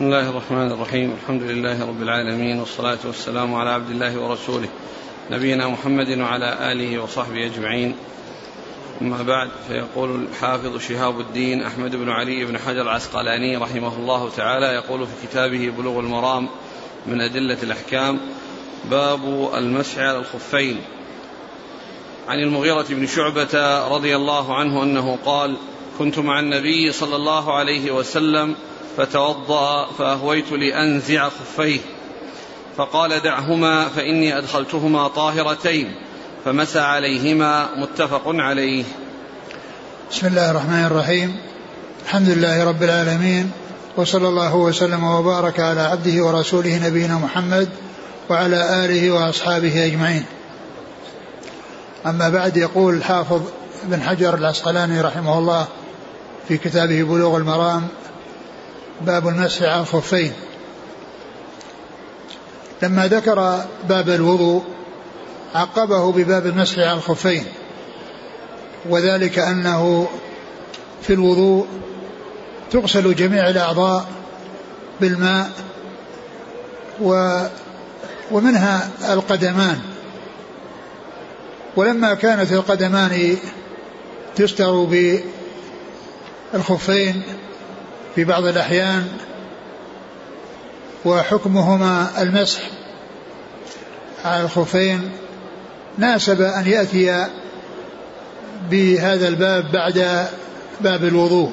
بسم الله الرحمن الرحيم. الحمد لله رب العالمين والصلاة والسلام على عبد الله ورسوله نبينا محمد وعلى آله وصحبه أجمعين. أما بعد فيقول الحافظ شهاب الدين أحمد بن علي بن حجر العسقلاني رحمه الله تعالى يقول في كتابه بلوغ المرام من أدلة الأحكام باب المسح على الخفين. عن المغيرة بن شعبة رضي الله عنه أنه قال كنت مع النبي صلى الله عليه وسلم فتوضأ فأهويت لأنزع خفيه. فقال دعهما فإني أدخلتهما طاهرتين فمسى عليهما متفق عليه. بسم الله الرحمن الرحيم. الحمد لله رب العالمين وصلى الله وسلم وبارك على عبده ورسوله نبينا محمد وعلى آله وأصحابه أجمعين. أما بعد يقول الحافظ بن حجر العسقلاني رحمه الله في كتابه بلوغ المرام باب المسح على الخفين لما ذكر باب الوضوء عقبه بباب المسح على الخفين وذلك أنه في الوضوء تغسل جميع الأعضاء بالماء و ومنها القدمان. ولما كانت القدمان تستر بالخفين في بعض الأحيان وحكمهما المسح على الخفين ناسب أن يأتي بهذا الباب بعد باب الوضوء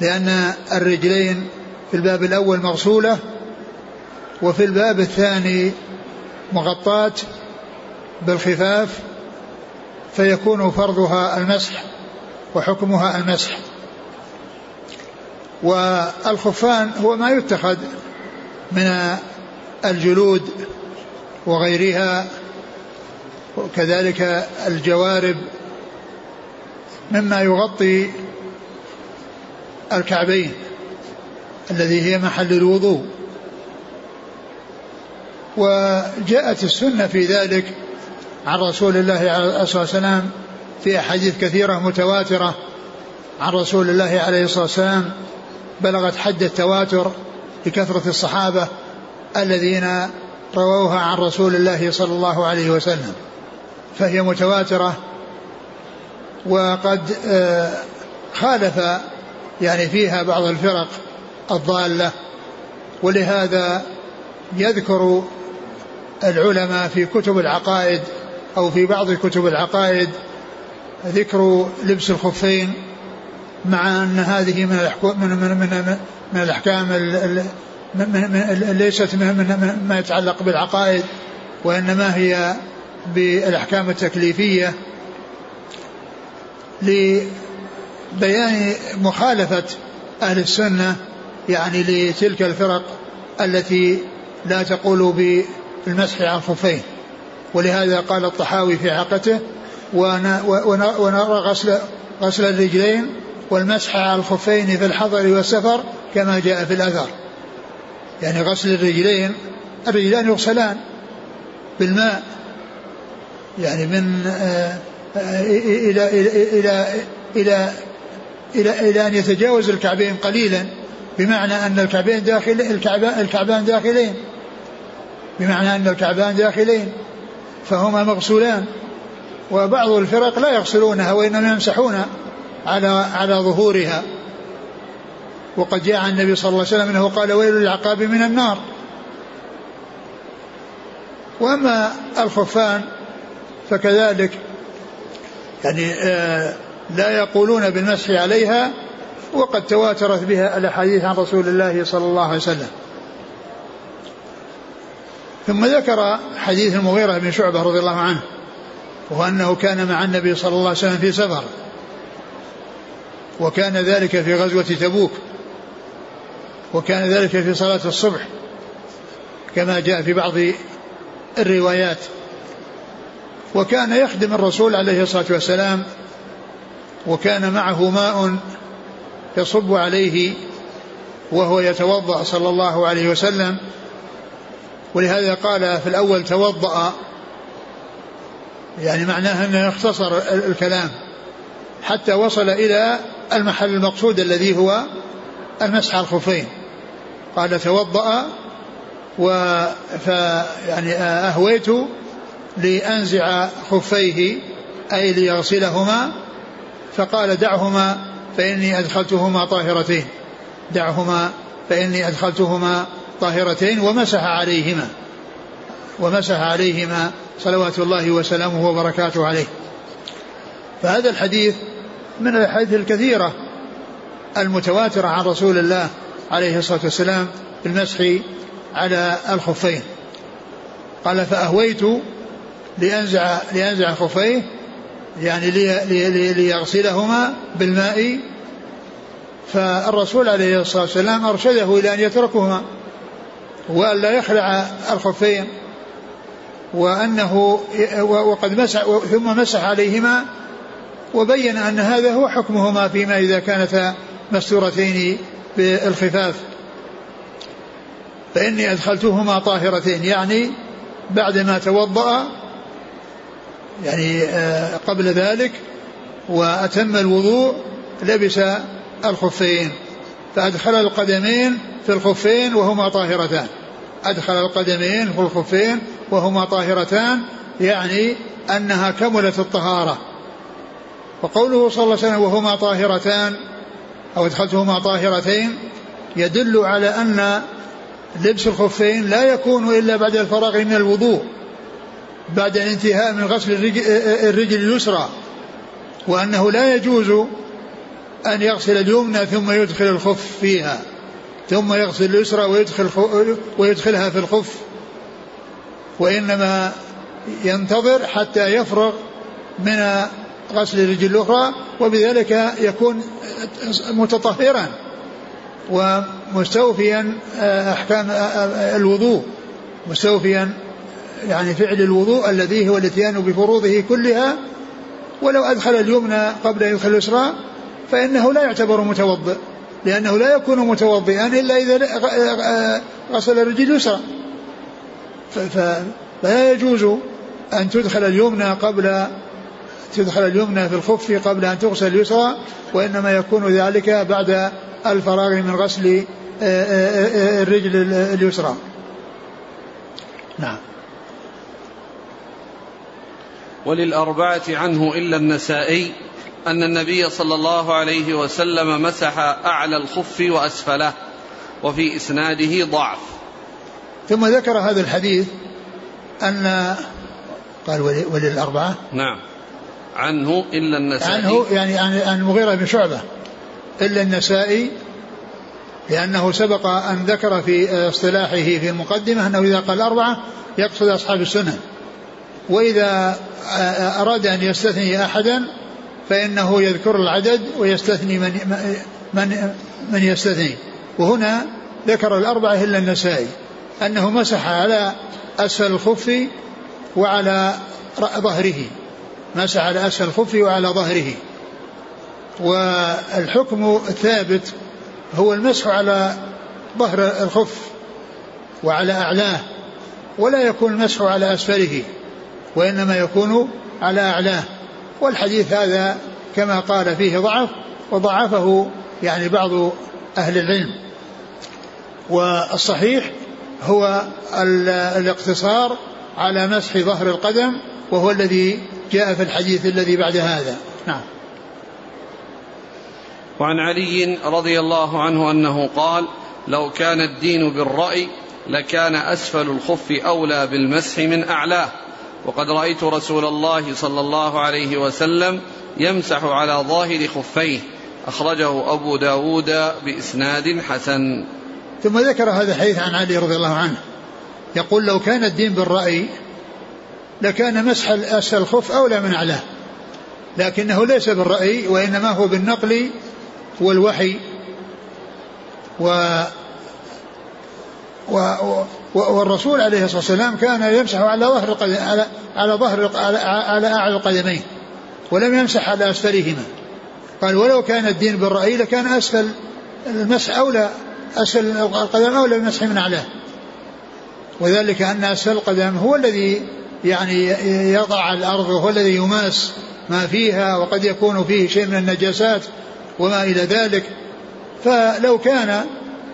لأن الرجلين في الباب الأول مغسولة وفي الباب الثاني مغطاة بالخفاف فيكون فرضها المسح وحكمها المسح. والخفان هو ما يتخذ من الجلود وغيرها وكذلك الجوارب مما يغطي الكعبين الذي هي محل الوضوء. وجاءت السنة في ذلك عن رسول الله عليه الصلاة والسلام في أحاديث كثيرة متواترة عن رسول الله عليه الصلاة والسلام بلغت حد التواتر لكثرة الصحابة الذين رووها عن رسول الله صلى الله عليه وسلم فهي متواترة وقد آه، خالف يعني فيها بعض الفرق الضالة ولهذا يذكر العلماء في كتب العقائد أو في بعض كتب العقائد ذكر لبس الخفين مع أن هذه من من من من, من الأحكام ليست من ما يتعلق بالعقائد وإنما هي بالأحكام التكليفية لبيان مخالفة أهل السنة يعني لتلك الفرق التي لا تقول بالمسح على الخفين ولهذا قال الطحاوي في عقته ونرى غسل غسل الرجلين والمسح على الخفين في الحضر والسفر كما جاء في الأثر يعني غسل الرجلين الرجلان يغسلان بالماء. يعني من آه، آه، إلى إلى إلى إلى إلى, إلى أن يتجاوز الكعبين قليلا بمعنى أن الكعبين داخل الكعبان, الكعبان داخلين. بمعنى أن الكعبان داخلين فهما مغسولان. وبعض الفرق لا يغسلونها وإنما يمسحون على على ظهورها. وقد جاء عن النبي صلى الله عليه وسلم إنه قال ويل للعقاب من النار. وأما الخفان فكذلك يعني آه لا يقولون بالمسح عليها وقد تواترت بها الأحاديث عن رسول الله صلى الله عليه وسلم. ثم ذكر حديث المغيرة بن شعبة رضي الله عنه وأنه كان مع النبي صلى الله عليه وسلم في سفر. وكان ذلك في غزوة تبوك وكان ذلك في صلاة الصبح كما جاء في بعض الروايات وكان يخدم الرسول عليه الصلاة والسلام وكان معه ماء يصب عليه وهو يتوضأ صلى الله عليه وسلم ولهذا قال في الأول توضأ يعني معناه أنه اختصر الكلام حتى وصل إلى المحل المقصود الذي هو المسح على الخفين. قال توضأ و يعني أهويت لأنزع خفيه أي ليغسلهما. فقال دعهما فإني أدخلتهما طاهرتين. دعهما فإني أدخلتهما طاهرتين ومسح عليهما. ومسح عليهما صلوات الله وسلامه وبركاته عليه. فهذا الحديث من الأحاديث الكثيرة المتواترة عن رسول الله عليه الصلاة والسلام في المسح على الخفين. قال فأهويت لأنزع لأنزع خفيه يعني لي لي ليغسلهما بالماء. فالرسول عليه الصلاة والسلام أرشده إلى أن يتركهما وأن لا يخلع الخفين وأنه وقد مسح ثم مسح عليهما وبين أن هذا هو حكمهما فيما إذا كانتا مستورتين بالخفاف. فإني أدخلتهما طاهرتين يعني بعدما توضأ يعني آه، قبل ذلك وأتم الوضوء لبس الخفين. فأدخل القدمين في الخفين وهما طاهرتان. أدخل القدمين في الخفين وهما طاهرتان يعني أنها كملت الطهارة. وقوله صلى الله عليه وسلم وهما طاهرتان أو ادخلتهما طاهرتين يدل على أن لبس الخفين لا يكون إلا بعد الفراغ من الوضوء بعد الانتهاء من غسل الرجل, اليسرى وأنه لا يجوز أن يغسل اليمنى ثم يدخل الخف فيها ثم يغسل اليسرى ويدخل ويدخلها في الخف وإنما ينتظر حتى يفرغ من غسل الرجل الأخرى وبذلك يكون متطهرا ومستوفيا أحكام الوضوء مستوفيا يعني فعل الوضوء الذي هو الاتيان بفروضه كلها. ولو أدخل اليمنى قبل أن يدخل اليسرى فإنه لا يعتبر متوضئ لأنه لا يكون متوضئا إلا إذا غسل الرجل اليسرى. فلا يجوز أن تدخل اليمنى قبل تدخل اليمنى في الخف قبل أن تغسل اليسرى وإنما يكون ذلك بعد الفراغ من غسل آه، آه، آه، الرجل اليسرى. نعم. وللأربعة عنه إلا النسائي أن النبي صلى الله عليه وسلم مسح أعلى الخف وأسفله وفي إسناده ضعف. ثم ذكر هذا الحديث أن قال وللأربعة؟ نعم. عنه إلا النسائي. عنه يعني عن المغيرة بن شعبة. إلا النسائي لأنه سبق أن ذكر في اصطلاحه في المقدمة أنه إذا قال أربعة يقصد أصحاب السنن. وإذا أراد أن يستثني أحدا فإنه يذكر العدد ويستثني من من من يستثني. وهنا ذكر الأربعة إلا النسائي. أنه مسح على أسفل الخف وعلى ظهره. مسح على أسفل الخف وعلى ظهره. والحكم الثابت هو المسح على ظهر الخف وعلى أعلاه ولا يكون المسح على أسفله وإنما يكون على أعلاه. والحديث هذا كما قال فيه ضعف وضعفه يعني بعض أهل العلم. والصحيح هو الاقتصار على مسح ظهر القدم وهو الذي جاء في الحديث الذي بعد هذا. نعم. وعن علي رضي الله عنه أنه قال لو كان الدين بالرأي لكان أسفل الخف أولى بالمسح من أعلاه. وقد رأيت رسول الله صلى الله عليه وسلم يمسح على ظاهر خفيه. أخرجه أبو داود بإسناد حسن. ثم ذكر هذا الحديث عن علي رضي الله عنه. يقول لو كان الدين بالرأي لكان مسح اسفل الخف أولى من أعلاه لكنه ليس بالرأي وإنما هو بالنقل والوحي. و و والرسول عليه الصلاة والسلام كان يمسح على ظهر على على ظهر على, على أعلى القدمين ولم يمسح على أسفلهما. قال ولو كان الدين بالرأي لكان اسفل المسح أولى اسفل القدم أولى بالمسح من أعلاه. وذلك أن اسفل القدم هو الذي يعني يضع الأرض وهو الذي يماس ما فيها وقد يكون فيه شيء من النجاسات وما إلى ذلك. فلو كان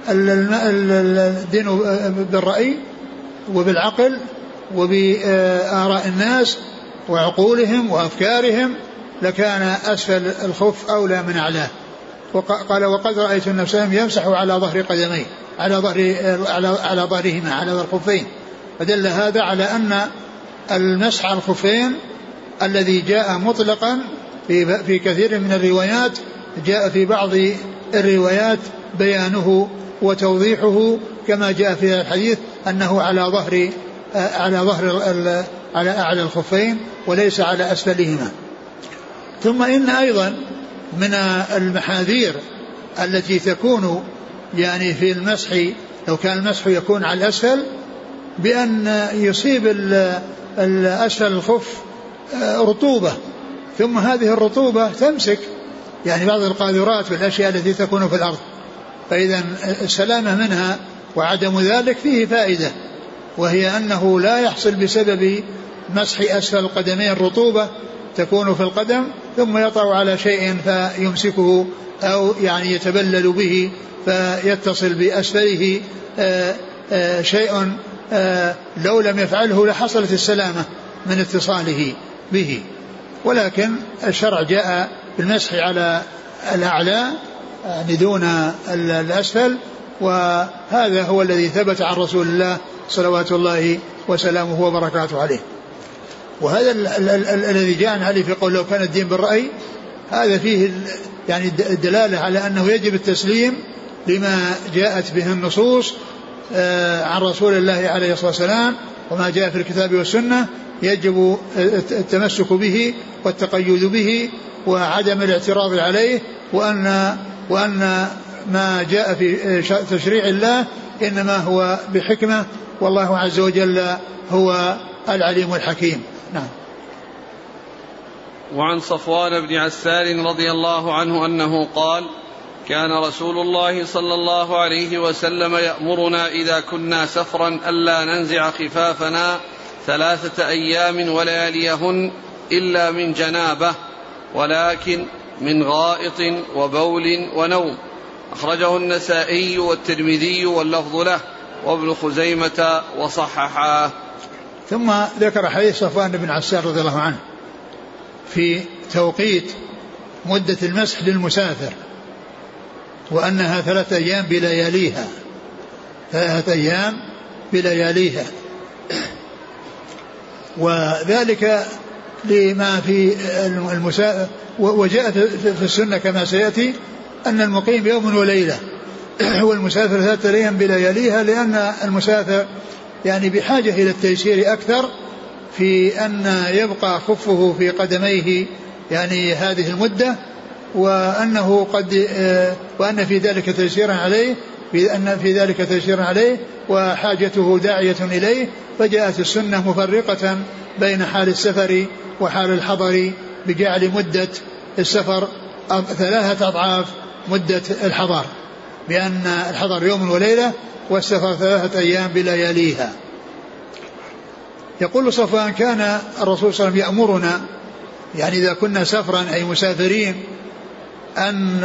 الدين بالرأي وبالعقل وبآراء الناس وعقولهم وأفكارهم لكان أسفل الخف أولى من أعلاه. وقال وقد رأيت وسلم يمسح على ظهر قدميه على ظهر على على ظهرهما على ظهر الخفين فدل هذا على أن المسح على الخفين الذي جاء مطلقا في في كثير من الروايات جاء في بعض الروايات بيانه وتوضيحه كما جاء في الحديث أنه على ظهر على ظهر على أعلى الخفين وليس على أسفلهما. ثم إن أيضا من المحاذير التي تكون يعني في المسح لو كان المسح يكون على الأسفل بأن يصيب الأسفل الخف رطوبة. ثم هذه الرطوبة تمسك يعني بعض القاذورات والاشياء التي تكون في الأرض. فإذا السلامة منها وعدم ذلك فيه فائدة وهي أنه لا يحصل بسبب مسح أسفل القدمين رطوبه تكون في القدم ثم يطع على شيء فيمسكه أو يعني يتبلل به فيتصل بأسفله آه، آه، شيء آه، لو لم يفعله لحصلت السلامة من اتصاله به. ولكن الشرع جاء بالمسح على الأعلى يعني دون الأسفل وهذا هو الذي ثبت عن رسول الله صلوات الله وسلامه وبركاته عليه. وهذا الذي جاء عليه في قول لو كان الدين بالرأي هذا فيه يعني الدلالة على أنه يجب التسليم لما جاءت به النصوص آه، عن رسول الله عليه الصلاة والسلام وما جاء في الكتاب والسنة يجب التمسك به والتقيد به وعدم الاعتراض عليه وأن وأن ما جاء في تشريع الله إنما هو بحكمة والله عز وجل هو العليم الحكيم. نعم. وعن صفوان بن عسال رضي الله عنه أنه قال كان رسول الله صلى الله عليه وسلم يأمرنا إذا كنا سفرا ألا ننزع خفافنا ثلاثة أيام ولياليهن إلا من جنابة ولكن من غائط وبول ونوم. أخرجه النسائي والترمذي واللفظ له وابن خزيمة وصححاه ثم ذكر حديث صفوان بن عسار رضي الله عنه في توقيت مدة المسح للمسافر. وأنها ثلاثة أيام بلياليها. ثلاثة أيام بلياليها. وذلك لما في المسا وجاء في السنة كما سيأتي أن المقيم يوم وليلة. والمسافر ثلاثة أيام بلياليها لأن المسافر يعني بحاجة إلى التيسير أكثر في أن يبقى خفه في قدميه يعني هذه المدة وأنه قد وأن في ذلك تيسيرا عليه بأن في ذلك تيسيرا عليه وحاجته داعية إليه فجاءت السنة مفرقة بين حال السفر وحال الحضر بجعل مدة السفر ثلاثة أضعاف مدة الحضر بأن الحضر يوم وليلة والسفر ثلاثة أيام بلياليها. يقول صفوان كان الرسول صلى الله عليه وسلم يأمرنا يعني إذا كنا سفرا أي مسافرين أن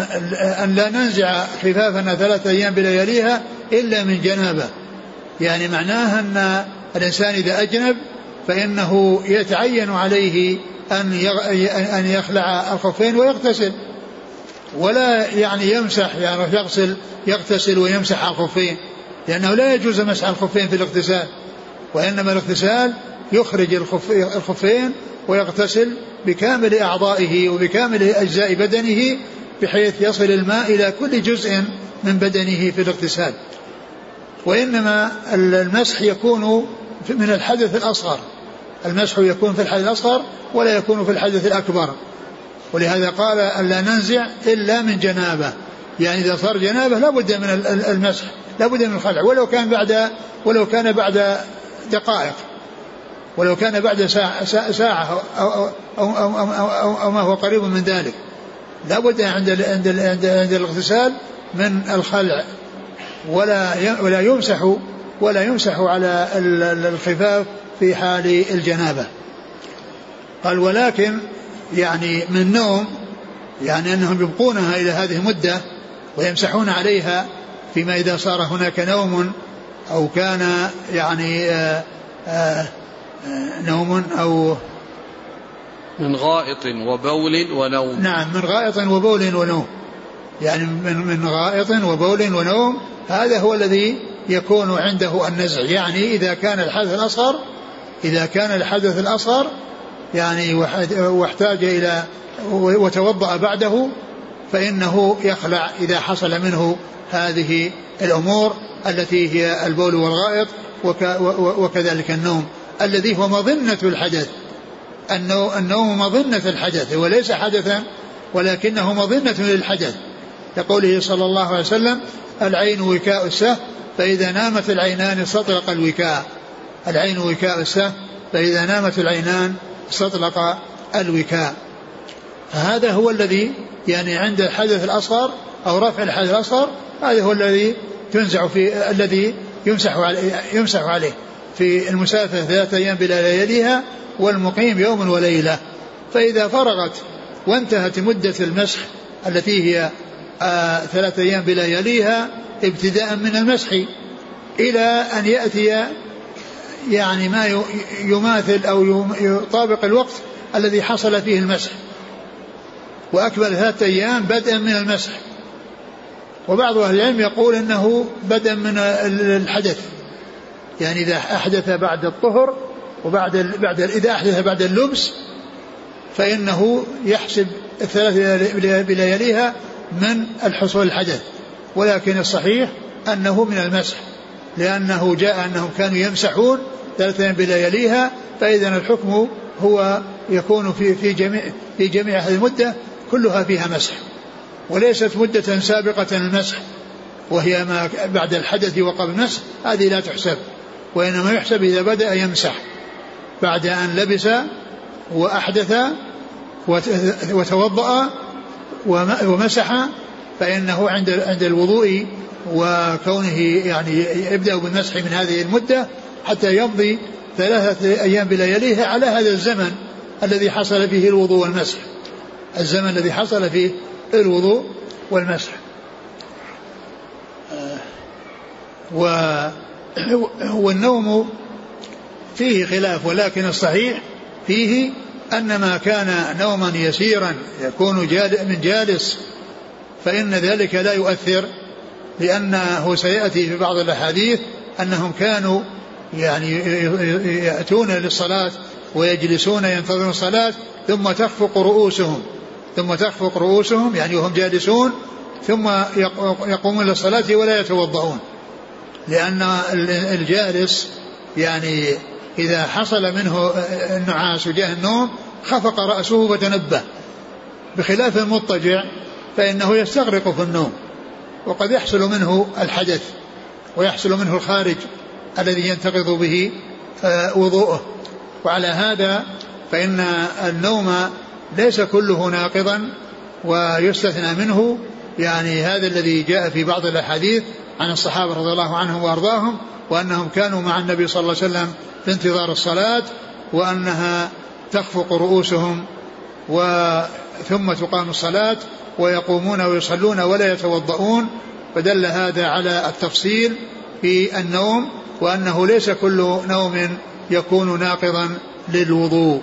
أن لا ننزع خفافنا ثلاثة أيام بلياليها إلا من جنابة. يعني معناها أن الإنسان إذا أجنب فإنه يتعين عليه أن أن يخلع الخفين ويغتسل. ولا يعني يمسح يعني يغسل يغتسل ويمسح الخفين. لأنه لا يجوز مسح الخفين في الاغتسال. وإنما الاغتسال يخرج الخفين ويغتسل بكامل أعضائه وبكامل أجزاء بدنه بحيث يصل الماء إلى كل جزء من بدنه في الاغتسال. وإنما المسح يكون من الحدث الأصغر. المسح يكون في الحدث الأصغر ولا يكون في الحدث الأكبر. ولهذا قال ألا ننزع إلا من جنابة. يعني إذا صار جنابة لا بد من المسح. لا بد من الخلع. ولو كان بعد ولو كان بعد دقائق. ولو كان بعد ساعة, ساعة أو, أو, أو, أو, أو, أو, أو ما هو قريب من ذلك. لا بد عند عند عند, عند الاغتسال من الخلع ولا ولا يمسح ولا يمسح على الخفاف في حال الجنابة. قال ولكن يعني من النوم يعني أنهم يبقونها إلى هذه المدة ويمسحون عليها فيما إذا صار هناك نوم أو كان يعني آآ آآ نوم أو من غائط وبول ونوم. نعم من غائط وبول ونوم. يعني من من غائط وبول ونوم هذا هو الذي يكون عنده النزع. يعني إذا كان الحدث الأصغر إذا كان الحدث الأصغر يعني واحتاج إلى وتوضأ بعده فإنه يخلع إذا حصل منه هذه الأمور التي هي البول والغائط وكذلك النوم. الذي هو مظنة الحدث. النوم مظنة الحدث وليس حدثا ولكنه مظنة للحدث. كقوله صلى الله عليه وسلم العين وكاء السه فإذا نامت العينان استطلق الوكاء. العين وكاء السه فإذا نامت العينان استطلق الوكاء. فهذا هو الذي يعني عند الحدث الأصغر أو رفع الحدث الأصغر هذا هو الذي تنزع في الذي يمسح عليه يمسح عليه في المسافر ثلاثة أيام بلا لياليها والمقيم يوم وليلة. فإذا فرغت وانتهت مدة المسح التي هي آه ثلاثة أيام بلياليها ابتداء من المسح إلى أن يأتي يعني ما يماثل أو يطابق الوقت الذي حصل فيه المسح. وأكمل ثلاثة أيام بدءا من المسح. وبعض أهل العلم يقول أنه بدءا من الحدث. يعني إذا أحدث بعد الطهر وبعد بعد إذا أحدث بعد اللبس فإنه يحسب الثلاث بلياليها من الحصول الحدث. ولكن الصحيح أنه من المسح لأنه جاء أنهم كانوا يمسحون ثلاثة بلياليها فإذا الحكم هو يكون في في جميع في جميع هذه المدة كلها فيها مسح. وليست مدة سابقة المسح وهي ما بعد الحدث وقبل المسح هذه لا تحسب وإنما يحسب إذا بدأ يمسح. بعد أن لبس وأحدث وتوضأ ومسح فإنه عند عند الوضوء وكونه يعني يبدأ بالمسح من هذه المدة حتى يمضي ثلاثة أيام بلياليه على هذا الزمن الذي حصل فيه الوضوء والمسح. الزمن الذي حصل فيه الوضوء والمسح. والنوم فيه خلاف ولكن الصحيح فيه أن ما كان نوما يسيرا يكون من جالس فإن ذلك لا يؤثر لأنه سيأتي في بعض الأحاديث أنهم كانوا يعني يأتون للصلاة ويجلسون ينتظرون الصلاة ثم تخفق رؤوسهم ثم تخفق رؤوسهم يعني وهم جالسون ثم يقومون للصلاة ولا يتوضؤون لأن الجالس يعني إذا حصل منه النعاس وجاء النوم خفق رأسه وتنبه. بخلاف المضطجع فإنه يستغرق في النوم. وقد يحصل منه الحدث ويحصل منه الخارج الذي ينتقض به آه، وضوءه. وعلى هذا فإن النوم ليس كله ناقضا ويستثنى منه يعني هذا الذي جاء في بعض الأحاديث عن الصحابة رضي الله عنهم وأرضاهم وأنهم كانوا مع النبي صلى الله عليه وسلم في انتظار الصلاة وأنها تخفق رؤوسهم ثم تقام الصلاة ويقومون ويصلون ولا يتوضؤون فدل هذا على التفصيل في النوم وأنه ليس كل نوم يكون ناقضا للوضوء.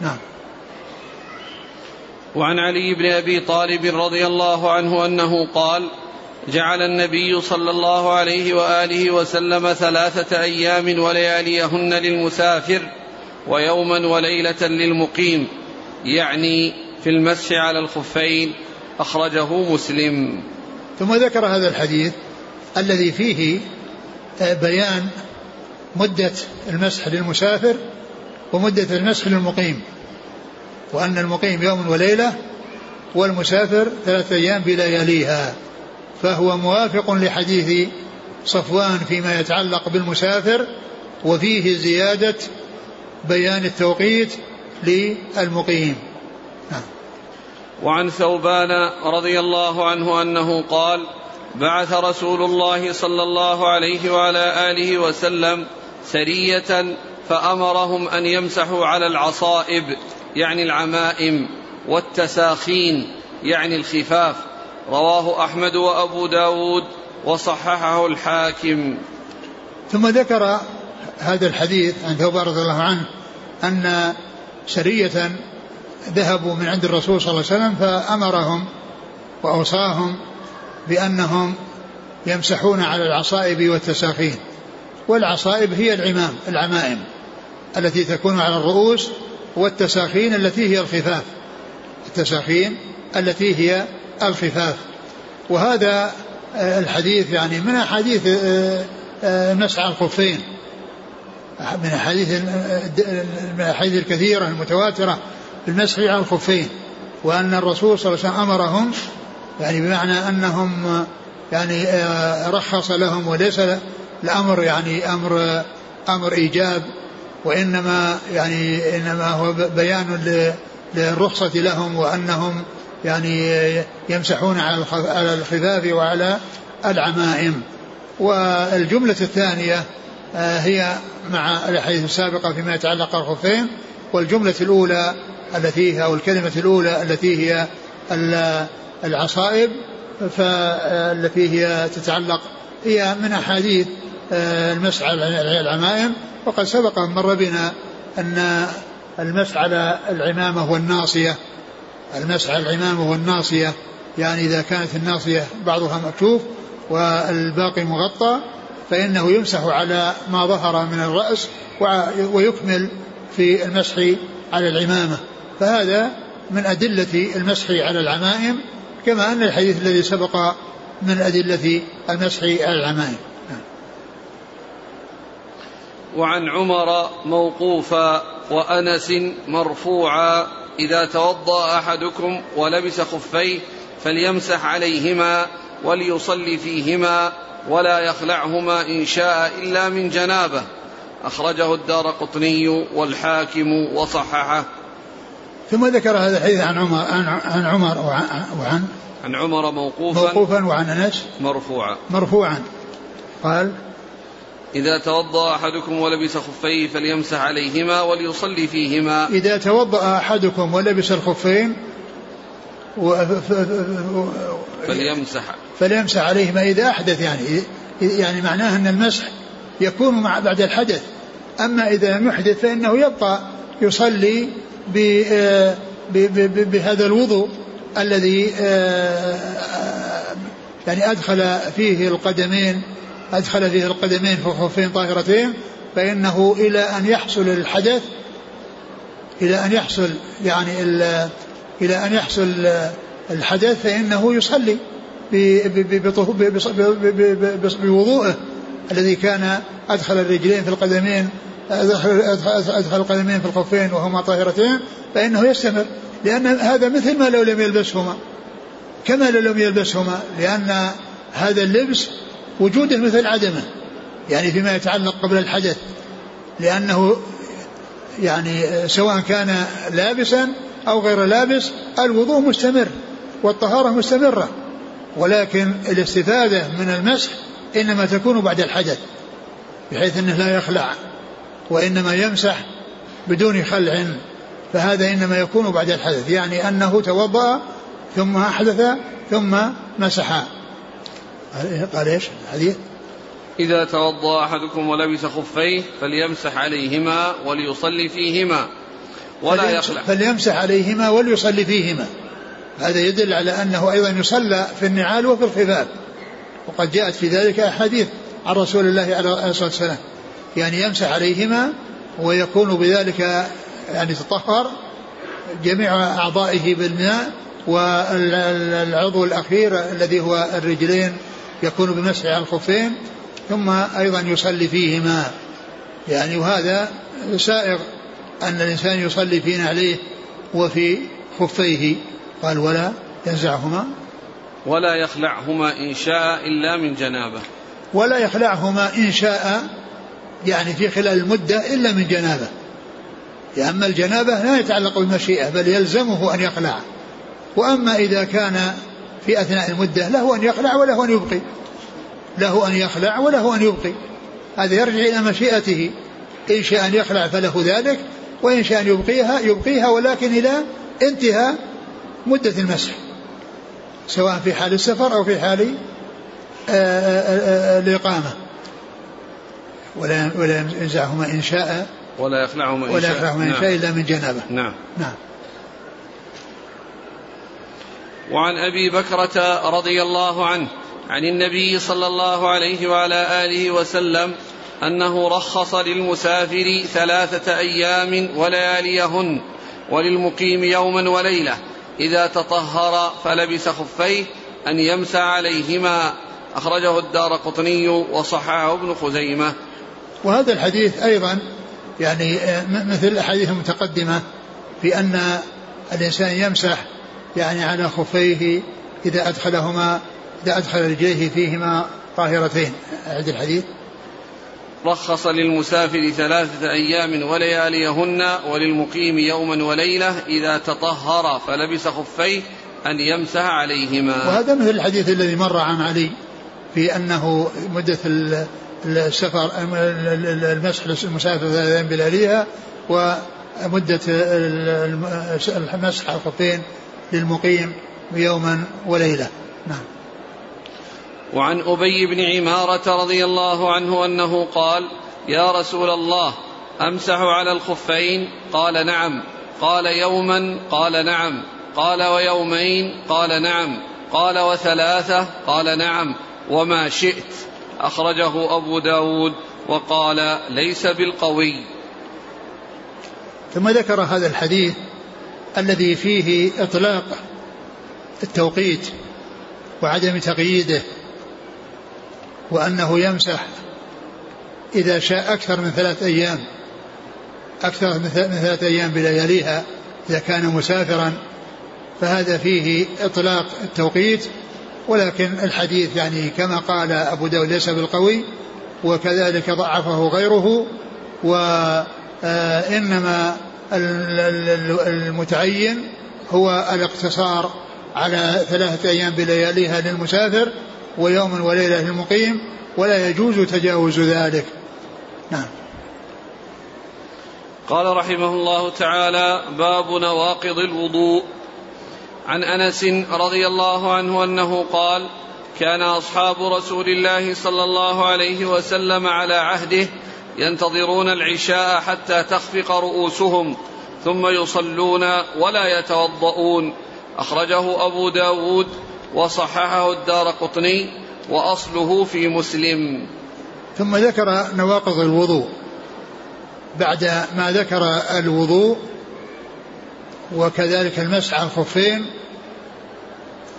نعم. وعن علي بن أبي طالب رضي الله عنه أنه قال جعل النبي صلى الله عليه وآله وسلم ثلاثة أيام ولياليهن للمسافر ويوما وليلة للمقيم يعني في المسح على الخفين أخرجه مسلم. ثم ذكر هذا الحديث الذي فيه آه، بيان مدة المسح للمسافر ومدة المسح للمقيم وأن المقيم يوم وليلة والمسافر ثلاثة أيام بلياليها. فهو موافق لحديث صفوان فيما يتعلق بالمسافر وفيه زيادة بيان التوقيت للمقيم نعم. وعن ثوبان رضي الله عنه أنه قال بعث رسول الله صلى الله عليه وعلى آله وسلم سرية فأمرهم أن يمسحوا على العصائب يعني العمائم والتساخين يعني الخفاف رواه أحمد وأبو داود وصححه الحاكم. ثم ذكر هذا الحديث عن ثوبان رضي الله عنه أن سرية ذهبوا من عند الرسول صلى الله عليه وسلم فأمرهم وأوصاهم بأنهم يمسحون على العصائب والتساخين. والعصائب هي العمام العمائم التي تكون على الرؤوس والتساخين التي هي الخفاف. التساخين التي هي الخفاف وهذا آه، الحديث يعني من أحاديث آه، آه، مسعى الخفين من أحاديث من الأحاديث الكثيرة المتواترة بالمسح على الخفين وأن الرسول صلى الله عليه وسلم أمرهم يعني بمعنى أنهم يعني رخص لهم وليس الأمر يعني أمر أمر إيجاب وإنما يعني إنما هو بيان للرخصة لهم وأنهم يعني يمسحون على الخفاف وعلى العمائم. والجملة الثانية آه، هي مع الأحاديث السابقة فيما يتعلق الخفين والجملة الأولى التي هي أو الكلمة الأولى التي هي العصائب فالتي هي تتعلق هي من أحاديث آه، المسح على العمائم. وقد سبق مر بنا أن المسح على العمامة والناصية المسح على العمامة والناصية. يعني إذا كانت الناصية بعضها مكشوف والباقي مغطى فإنه يمسح على ما ظهر من الرأس ويكمل في المسح على العمامة. فهذا من أدلة المسح على العمائم كما أن الحديث الذي سبق من أدلة المسح على العمائم. وعن عمر موقوفا وأنس مرفوعا إذا توضأ أحدكم ولبس خفيه فليمسح عليهما وليصلي فيهما ولا يخلعهما إن شاء إلا من جنابه. أخرجه الدار قطني والحاكم وصححه. ثم ذكر هذا الحديث عن عمر عن عمر وعن عن عمر موقوفا. موقوفا وعن أنس. مرفوعا. مرفوعا. قال إذا توضأ أحدكم ولبس خفيه فليمسح عليهما وليصلي فيهما. إذا توضأ أحدكم ولبس الخفين و... فليمسح. فليمسح عليهما. إذا أحدث يعني يعني معناه أن المسح يكون مع بعد الحدث. أما إذا لم يحدث فإنه يبقى يصلي ب... ب... بهذا الوضوء الذي يعني أدخل فيه القدمين أدخل فيه القدمين في خفين طاهرتين فإنه إلى أن يحصل الحدث إلى أن يحصل يعني إلى أن يحصل الحدث فإنه يصلي بوضوءه الذي كان أدخل الرجلين في القدمين أدخل القدمين في الخفين وهما طاهرتين فإنه يستمر لأن هذا مثل ما لو لم يلبسهما كما لو لم يلبسهما لأن هذا اللبس وجوده مثل عدمه يعني فيما يتعلق قبل الحدث لأنه يعني سواء كان لابسا أو غير لابس الوضوء مستمر والطهارة مستمرة ولكن الاستفادة من المسح إنما تكون بعد الحدث بحيث أنه لا يخلع وإنما يمسح بدون خلع فهذا إنما يكون بعد الحدث يعني أنه توضأ ثم أحدث ثم مسح. قال إيش؟ الحديث إذا توضأ أحدكم ولبس خفيه فليمسح عليهما وليصلي فيهما ولا يخلع فليمسح عليهما وليصلي فيهما. هذا يدل على أنه أيضا يصلى في النعال وفي الخفاف. وقد جاءت في ذلك أحاديث عن رسول الله عليه الصلاة والسلام. يعني يمسح عليهما ويكون بذلك يعني تطهر جميع أعضائه بالماء والعضو الأخير الذي هو الرجلين يكون بمسح على الخفين ثم أيضا يصلي فيهما. يعني وهذا سائغ أن الإنسان يصلي في نعليه وفي خفيه. قال ولا ينزعهما. ولا يخلعهما إن شاء إلا من جنابة. ولا يخلعهما إن شاء يعني في خلال المدة إلا من جنابة. أما الجنابة لا يتعلق بالمشيئة بل يلزمه أن يخلع. وأما إذا كان في أثناء المدة له أن يخلع وله أن يبقي. له أن يخلع وله أن يبقي. هذا يرجع إلى مشيئته. إن شاء أن يخلع فله ذلك وإن شاء أن يبقيها يبقيها ولكن إلى انتهاء مدة المسح. سواء في حال السفر أو في حال الإقامة. ولا ولا ينزعهما إن شاء. ولا يخلعهما إن ولا يخلعهما إن شاء نعم. إلا من جنابة. نعم. نعم. وعن أبي بكرة رضي الله عنه عن النبي صلى الله عليه وعلى آله وسلم أنه رخص للمسافر ثلاثة أيام ولياليهن وللمقيم يوما وليلة إذا تطهر فلبس خفيه أن يمسح عليهما. أخرجه الدار قطني وصححه ابن خزيمة. وهذا الحديث أيضا يعني مثل الأحاديث المتقدمة في أن الإنسان يمسح يعني على خفيه إذا أدخلهما إذا أدخل رجليه فيهما طاهرتين. أعد الحديث. رخص للمسافر ثلاثة أيام ولياليهن وللمقيم يوما وليلة إذا تطهر فلبس خفيه أن يمسح عليهما. وهذا مثل الحديث الذي مر عن علي في أنه مدة السفر المسح للمسافر ثلاثة أيام بلياليها ومدة المسح على الخفين للمقيم يوما وليلة. نعم. وعن أبي بن عمارة رضي الله عنه أنه قال يا رسول الله أمسح على الخفين؟ قال نعم. قال يوما؟ قال نعم. قال ويومين؟ قال نعم. قال وثلاثة؟ قال نعم. وما شئت؟ أخرجه أبو داود وقال ليس بالقوي. ثم ذكر هذا الحديث الذي فيه إطلاق التوقيت وعدم تقييده وأنه يمسح إذا شاء أكثر من ثلاث أيام أكثر من ثلاث أيام بلياليها إذا كان مسافرا. فهذا فيه إطلاق التوقيت ولكن الحديث يعني كما قال أبو داود ليس بالقوي وكذلك ضعفه غيره وإنما المتعين هو الاقتصار على ثلاثة أيام بلياليها للمسافر ويوم وليلة للمقيم ولا يجوز تجاوز ذلك. نعم. قال رحمه الله تعالى باب نواقض الوضوء. عن أنس رضي الله عنه أنه قال كان أصحاب رسول الله صلى الله عليه وسلم على عهده ينتظرون العشاء حتى تخفق رؤوسهم ثم يصلون ولا يتوضؤون. أخرجه أبو داود وصححه الدار قطني وأصله في مسلم. ثم ذكر نواقض الوضوء. بعد ما ذكر الوضوء وكذلك المسح على الخفين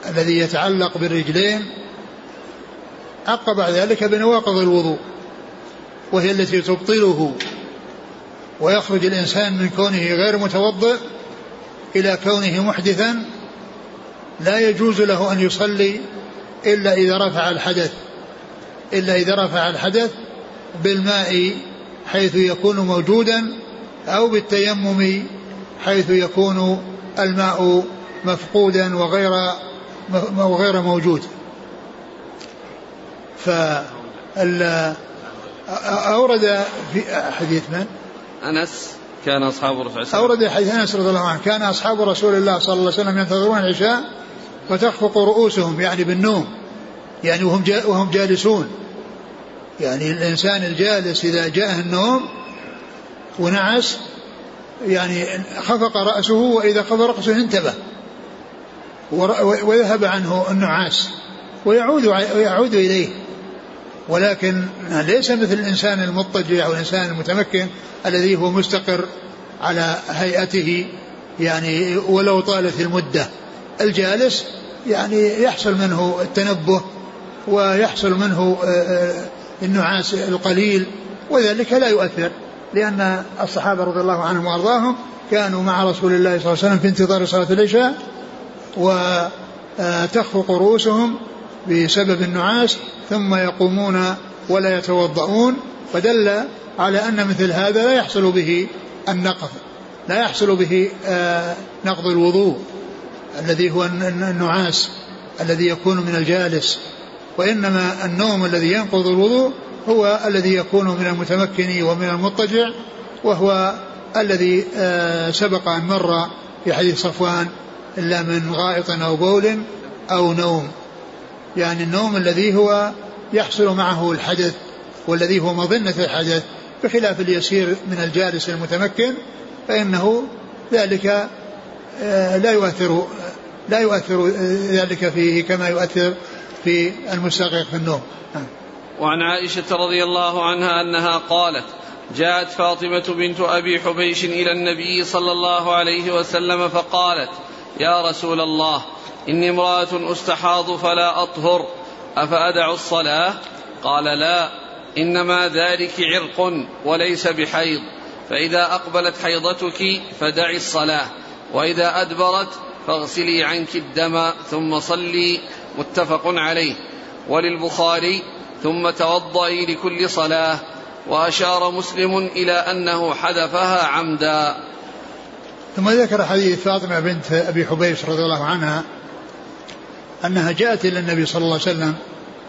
الذي يتعلق بالرجلين عقب ذلك بنواقض الوضوء. وهي التي تبطله ويخرج الإنسان من كونه غير متوضئ إلى كونه محدثا لا يجوز له أن يصلي إلا إذا رفع الحدث إلا إذا رفع الحدث بالماء حيث يكون موجودا أو بالتيمم حيث يكون الماء مفقودا وغير وغير موجود. فال أورد في حديث من؟ أنس كان أصحاب رسول الله أورد حديث أنس رضي الله عنه. كان أصحاب رسول الله صلى الله عليه وسلم ينتظرون العشاء وتخفق رؤوسهم يعني بالنوم. يعني وهم وهم جالسون. يعني الإنسان الجالس إذا جاءه النوم ونعس يعني خفق رأسه وإذا خفق رأسه انتبه. وذهب عنه النعاس. ويعود ويعود إليه. ولكن ليس مثل الإنسان المضطجع أو الإنسان المتمكن الذي هو مستقر على هيئته يعني ولو طالت المدة. الجالس يعني يحصل منه التنبه ويحصل منه آه، آه، النعاس القليل وذلك لا يؤثر لأن الصحابة رضي الله عنهم وأرضاهم كانوا مع رسول الله صلى الله عليه وسلم في انتظار صلاة العشاء وتخفق رؤوسهم بسبب النعاس ثم يقومون ولا يتوضؤون فدل على أن مثل هذا لا يحصل به النقض لا يحصل به آه، نقض الوضوء الذي هو النعاس الذي يكون من الجالس وإنما النوم الذي ينقض الوضوء هو الذي يكون من المتمكن ومن المضطجع وهو الذي آه، سبق أن مر في حديث صفوان إلا من غائط أو بول أو نوم. يعني النوم الذي هو يحصل معه الحدث والذي هو مظنة الحدث بخلاف اليسير من الجالس المتمكن فإنه ذلك آه، لا يؤثر لا يؤثر ذلك فيه كما يؤثر في المستغرق في النوم. وعن عائشة رضي الله عنها أنها قالت جاءت فاطمة بنت أبي حبيش إلى النبي صلى الله عليه وسلم فقالت يا رسول الله إني امرأة أستحاض فلا أطهر أفأدع الصلاة؟ قال لا إنما ذلك عرق وليس بحيض فإذا أقبلت حيضتك فدعي الصلاة وإذا أدبرت فاغسلي عنك الدم ثم صلي متفق عليه. وللبخاري ثم توضئي لكل صلاة وأشار مسلم إلى أنه حذفها عمدا. ثم ذكر حديث فاطمة بنت أبي حبيش رضي الله عنها أنها جاءت إلى النبي صلى الله عليه وسلم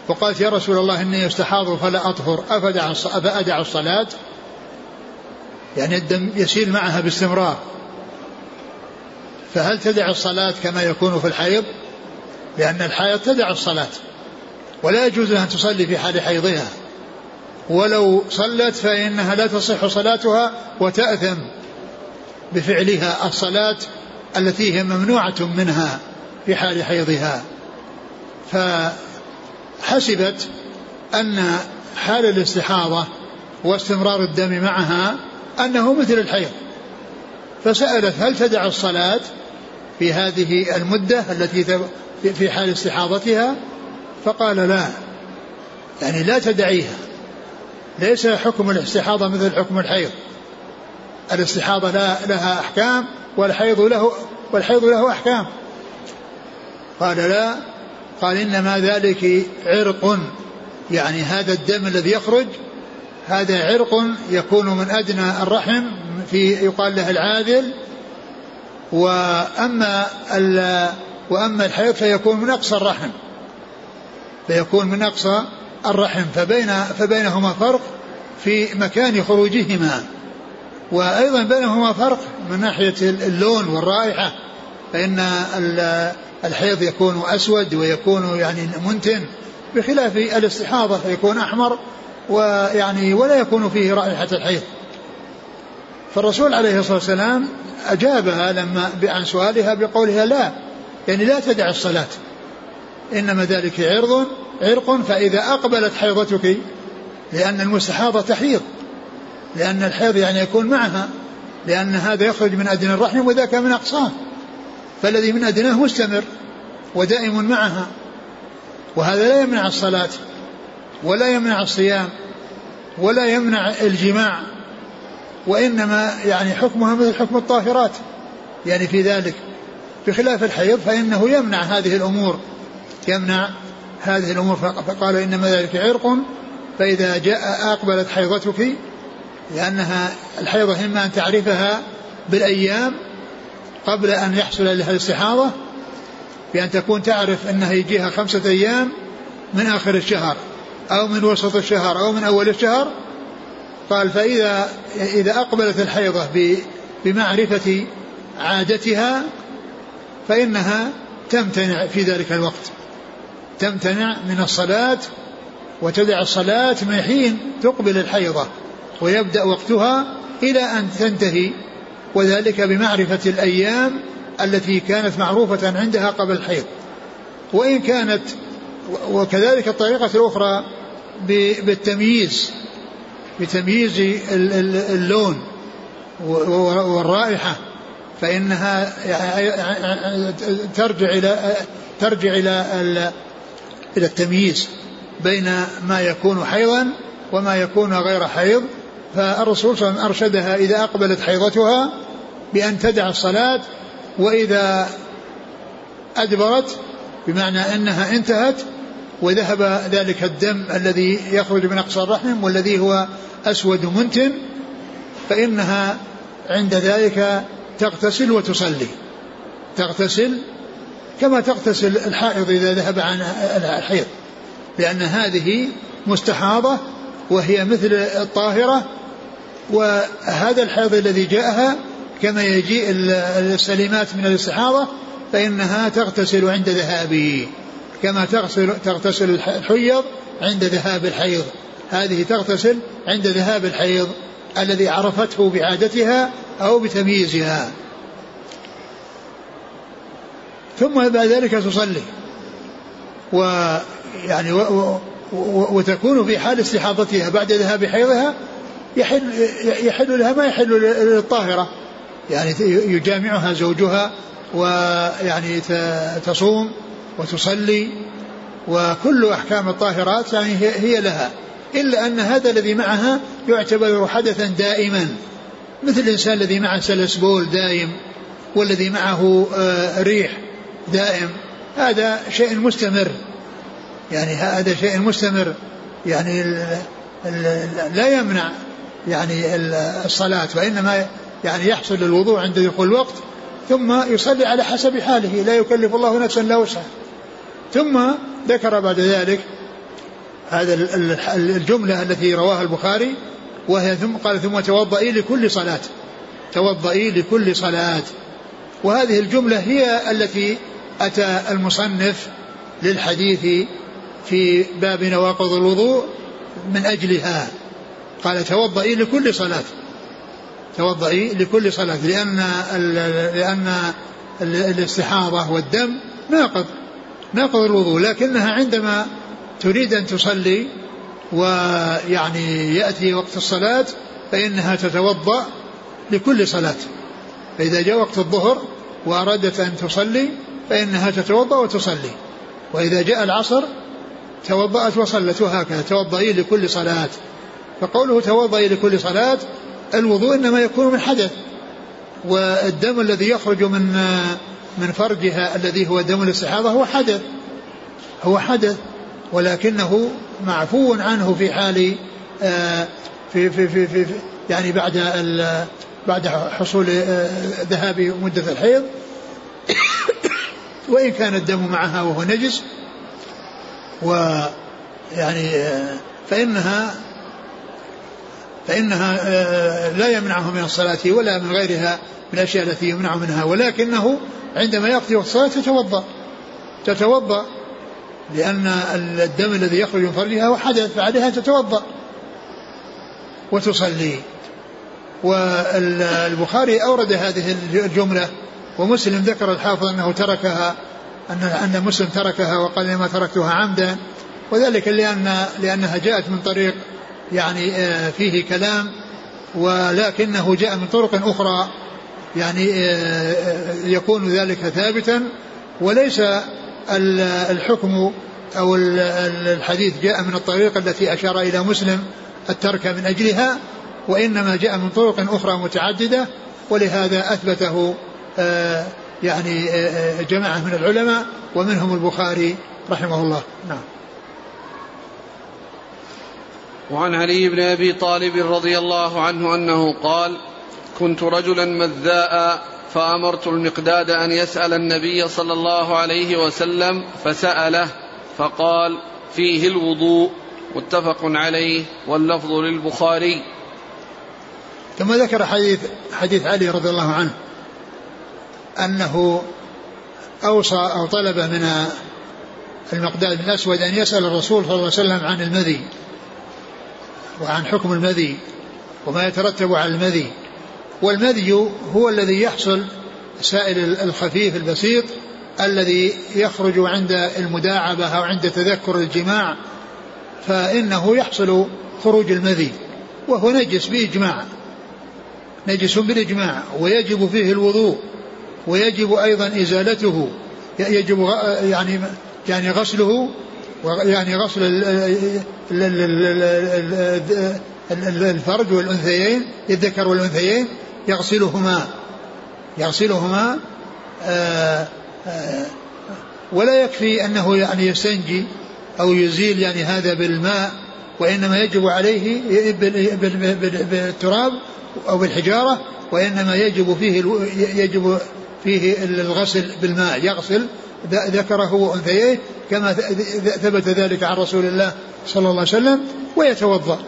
وقالت يا رسول الله إني استحاض فلا أطهر. أفدع أفأدع الصلاة؟ يعني الدم يسيل معها باستمرار. فهل تدع الصلاة كما يكون في الحيض؟ لأن الحيض تدع الصلاة ولا يجوز أن تصلي في حال حيضها. ولو صلت فإنها لا تصح صلاتها وتأثم بفعلها الصلاة التي هي ممنوعة منها في حال حيضها. فحسبت أن حال الاستحاضة واستمرار الدم معها أنه مثل الحيض. فسألت هل تدع الصلاة في هذه المدة التي في حال استحاضتها؟ فقال لا يعني لا تدعيها. ليس حكم الاستحاضة مثل حكم الحيض. الاستحاضة لا لها أحكام والحيض له والحيض له أحكام. قال لا قال إنما ذلك عرق. يعني هذا الدم الذي يخرج هذا عرق يكون من أدنى الرحم في يقال له العاذل. وأما وأما الحيض فيكون من أقصى الرحم. فيكون من أقصى الرحم. فبين فبينهما فرق في مكان خروجهما. وأيضا بينهما فرق من ناحية اللون والرائحة. فإن الحيض يكون أسود ويكون يعني منتن بخلاف الاستحاضة فيكون أحمر ويعني ولا يكون فيه رائحة الحيض. فالرسول عليه الصلاة والسلام أجابها لما عن سؤالها بقولها لا يعني لا تدع الصلاة. إنما ذلك عرض عرق فإذا أقبلت حيضتك لأن المستحاضة تحيض لأن الحيض يعني يكون معها لأن هذا يخرج من أدنى الرحم وذاك من أقصاه فالذي من أدناه مستمر ودائم معها وهذا لا يمنع الصلاة ولا يمنع الصيام ولا يمنع الجماع وإنما يعني حكمها مثل حكم الطاهرات. يعني في ذلك بخلاف الحيض فإنه يمنع هذه الأمور يمنع هذه الأمور. فقال إنما ذلك عرق فإذا جاء أقبلت حيضتك لأنها الحيضة إما أن تعرفها بالأيام قبل أن يحصل لها الاستحاضة بأن تكون تعرف أنها يجيها خمسة أيام من آخر الشهر أو من وسط الشهر أو من أول الشهر. قال فإذا إذا أقبلت الحيضة بمعرفة عادتها فإنها تمتنع في ذلك الوقت. تمتنع من الصلاة وتدع الصلاة من حين تقبل الحيضة ويبدأ وقتها إلى أن تنتهي وذلك بمعرفة الأيام التي كانت معروفة عندها قبل الحيض. وإن كانت وكذلك الطريقة الأخرى بالتمييز بتمييز اللون والرائحة فإنها ترجع إلى ترجع إلى إلى التمييز بين ما يكون حيضا وما يكون غير حيض. فالرسول صلى الله عليه وسلم أرشدها إذا أقبلت حيضتها بأن تدع الصلاة وإذا أدبرت بمعنى أنها انتهت وذهب ذلك الدم الذي يخرج من أقصى الرحم والذي هو أسود منتن فإنها عند ذلك تغتسل وتصلي. تغتسل كما تغتسل الحائض إذا ذهب عن الحيض لأن هذه مستحاضة وهي مثل الطاهرة وهذا الحيض الذي جاءها كما يجيء السليمات من الاستحاضة فإنها تغتسل عند ذهابه كما تغسل تغتسل الحيض عند ذهاب الحيض. هذه تغتسل عند ذهاب الحيض الذي عرفته بعادتها أو بتمييزها. ثم بعد ذلك تصلي. ويعني و و و وتكون في حال استحاضتها بعد ذهاب حيضها يحل يحل لها ما يحل للطاهرة. يعني يجامعها زوجها ويعني تصوم وتصلي وكل أحكام الطاهرات يعني هي لها. إلا أن هذا الذي معها يعتبر حدثا دائما. مثل الإنسان الذي معه سلسبول دائم والذي معه آه، ريح دائم. هذا شيء مستمر. يعني هذا شيء مستمر. يعني لا يمنع. يعني الصلاة وإنما يعني يحصل الوضوء عند دخول الوقت ثم يصلي على حسب حاله لا يكلف الله نفسا لا وسعها. ثم ذكر بعد ذلك هذا الجملة التي رواها البخاري وهي ثم قال ثم توضئي لكل صلاة. توضئي لكل صلاة. وهذه الجملة هي التي أتى المصنف للحديث في باب نواقض الوضوء من أجلها. قال توضئي لكل صلاة. توضئي لكل صلاة لأن لأن الاستحاضة والدم ناقض ناقض الوضوء لكنها عندما تريد أن تصلي ويعني يأتي وقت الصلاة فإنها تتوضأ لكل صلاة. فإذا جاء وقت الظهر وأرادت أن تصلي فإنها تتوضأ وتصلي. وإذا جاء العصر توضأت وصلت وهكذا توضئي لكل صلاة. فقوله توضئي لكل صلاة الوضوء إنما يكون من حدث والدم الذي يخرج من من فرجها الذي هو دم الاستحاضة هو حدث هو حدث ولكنه معفو عنه في حال آه، في في في, في, يعني بعد بعد حصول آه، ذهاب مدة الحيض. وإن كان الدم معها وهو نجس ويعني آه، فإنها فإنها لا يمنعه من الصلاة ولا من غيرها من الأشياء التي يمنع منها ولكنه عندما يقضي الصلاة تتوضأ. تتوضأ لأن الدم الذي يخرج من فرجها هو حدث تتوضأ وتصلي. والبخاري أورد هذه الجملة ومسلم ذكر الحافظ أنه تركها أن أن مسلم تركها وقال ما تركتها عمدا وذلك لأن لأنها جاءت من طريق يعني آه، فيه كلام ولكنه جاء من طرق أخرى يعني آه، آه، يكون ذلك ثابتا وليس الحكم أو الحديث جاء من الطريقة التي أشار إلى مسلم الترك من أجلها وإنما جاء من طرق أخرى متعددة ولهذا أثبته يعني جماعة من العلماء ومنهم البخاري رحمه الله. نعم. وعن علي بن أبي طالب رضي الله عنه أنه قال كنت رجلا مذاء فأمرت المقداد أن يسأل النبي صلى الله عليه وسلم فسأله فقال فيه الوضوء متفق عليه واللفظ للبخاري. ثم ذكر حديث حديث علي رضي الله عنه أنه أوصى أو طلب من المقداد بن الاسود أن يسأل الرسول صلى الله عليه وسلم عن المذي. وعن حكم المذي وما يترتب على المذي. والمذي هو الذي يحصل سائل الخفيف البسيط الذي يخرج عند المداعبة أو عند تذكر الجماع فإنه يحصل خروج المذي وهو نجس بإجماع نجس بالإجماع ويجب فيه الوضوء ويجب أيضا إزالته يجب يعني يعني غسله يعني غسل الفرج والأنثيين الذكر والأنثيين يغسلهما يغسلهما آآ آآ ولا يكفي أنه يعني يستنجي أو يزيل يعني هذا بالماء وإنما يجب عليه بالتراب أو بالحجارة وإنما يجب فيه يجب فيه الغسل بالماء يغسل ذكره وأنثيه كما ثبت ذلك عن رسول الله صلى الله عليه وسلم ويتوضأ.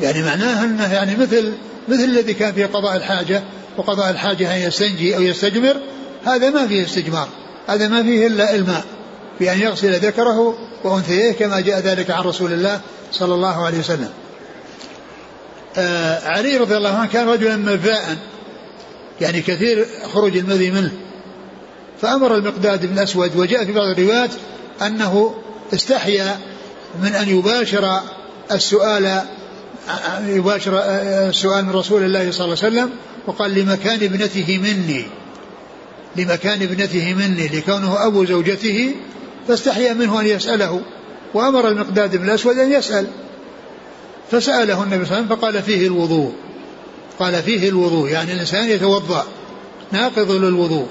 يعني معناه أنه يعني مثل مثل الذي كان في قضاء الحاجة وقضاء الحاجة أن يستنجي أو يستجمر هذا ما فيه استجمار هذا ما فيه إلا إلماء بأن يغسل ذكره وأنثيه كما جاء ذلك عن رسول الله صلى الله عليه وسلم. آه علي رضي الله عنه كان رجلا مذاء يعني كثير خروج المذي منه. فأمر المقداد بن الأسود وجاء في بعض الروايات أنه استحيا من أن يباشر السؤال يباشر السؤال من رسول الله صلى الله عليه وسلم وقال لمكان ابنته مني لمكان ابنته مني لكونه أبو زوجته فاستحيا منه أن يسأله. وأمر المقداد بن الأسود أن يسأل. فسأله النبي صلى الله عليه وسلم فقال فيه الوضوء. قال فيه الوضوء يعني الإنسان يتوضأ ناقض للوضوء.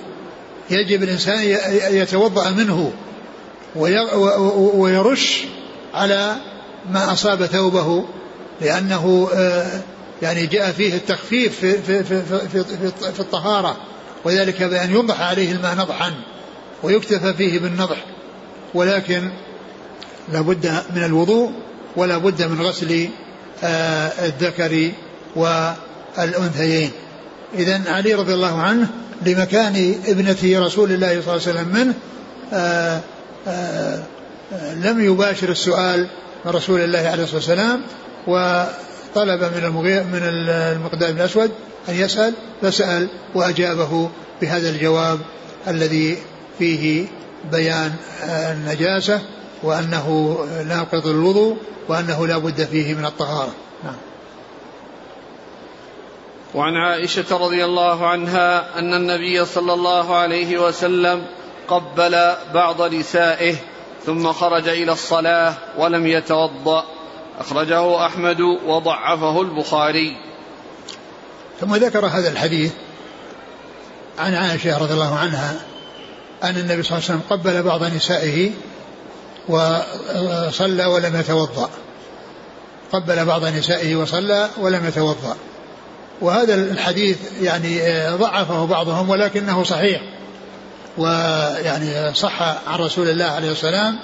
يجب الإنسان يتوضأ منه ويرش على ما أصاب ثوبه لأنه آه، يعني جاء فيه التخفيف في, الطهارة وذلك بأن ينضح عليه الماء نضحا ويكتفى فيه بالنضح. ولكن لابد من الوضوء ولا بد من غسل آه، الذكر والأنثيين. إذا علي رضي الله عنه لمكان ابنة رسول الله صلى الله عليه وسلم منه آآ آه، آآ لم يباشر السؤال من رسول الله عليه الصلاة والسلام وطلب من من المقدام الأسود أن يسأل فسأل وأجابه بهذا الجواب الذي فيه بيان النجاسة وأنه ناقض الوضوء وأنه لا بد فيه من الطهارة. نعم. وعن عائشة رضي الله عنها أن النبي صلى الله عليه وسلم قبل بعض نسائه ثم خرج إلى الصلاة ولم يتوضأ. أخرجه أحمد وضعفه البخاري. ثم ذكر هذا الحديث عن عائشة رضي الله عنها أن النبي صلى الله عليه وسلم قبل بعض نسائه وصلى ولم يتوضأ. قبل بعض نسائه وصلى ولم يتوضأ. وهذا الحديث يعني ضعفه بعضهم ولكنه صحيح ويعني صح عن رسول الله عليه السلام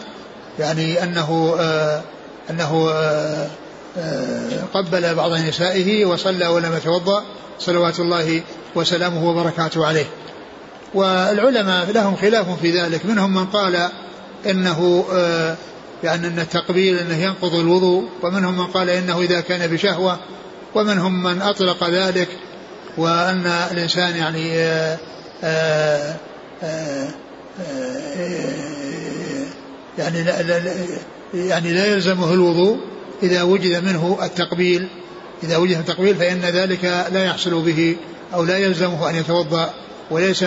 يعني أنه آه أنه آه آه قبل بعض نسائه وصلى ولم يتوضأ صلوات الله وسلامه وبركاته عليه. والعلماء لهم خلاف في ذلك منهم من قال إنه آه يعني إن التقبيل إنه ينقض الوضوء ومنهم من قال إنه إذا كان بشهوة ومنهم من أطلق ذلك وأن الإنسان يعني آآ آه، آآ آه، آه، يعني لا, لا يعني لا يلزمه الوضوء إذا وجد منه التقبيل. إذا وجد التقبيل فإن ذلك لا يحصل به أو لا يلزمه أن يتوضأ وليس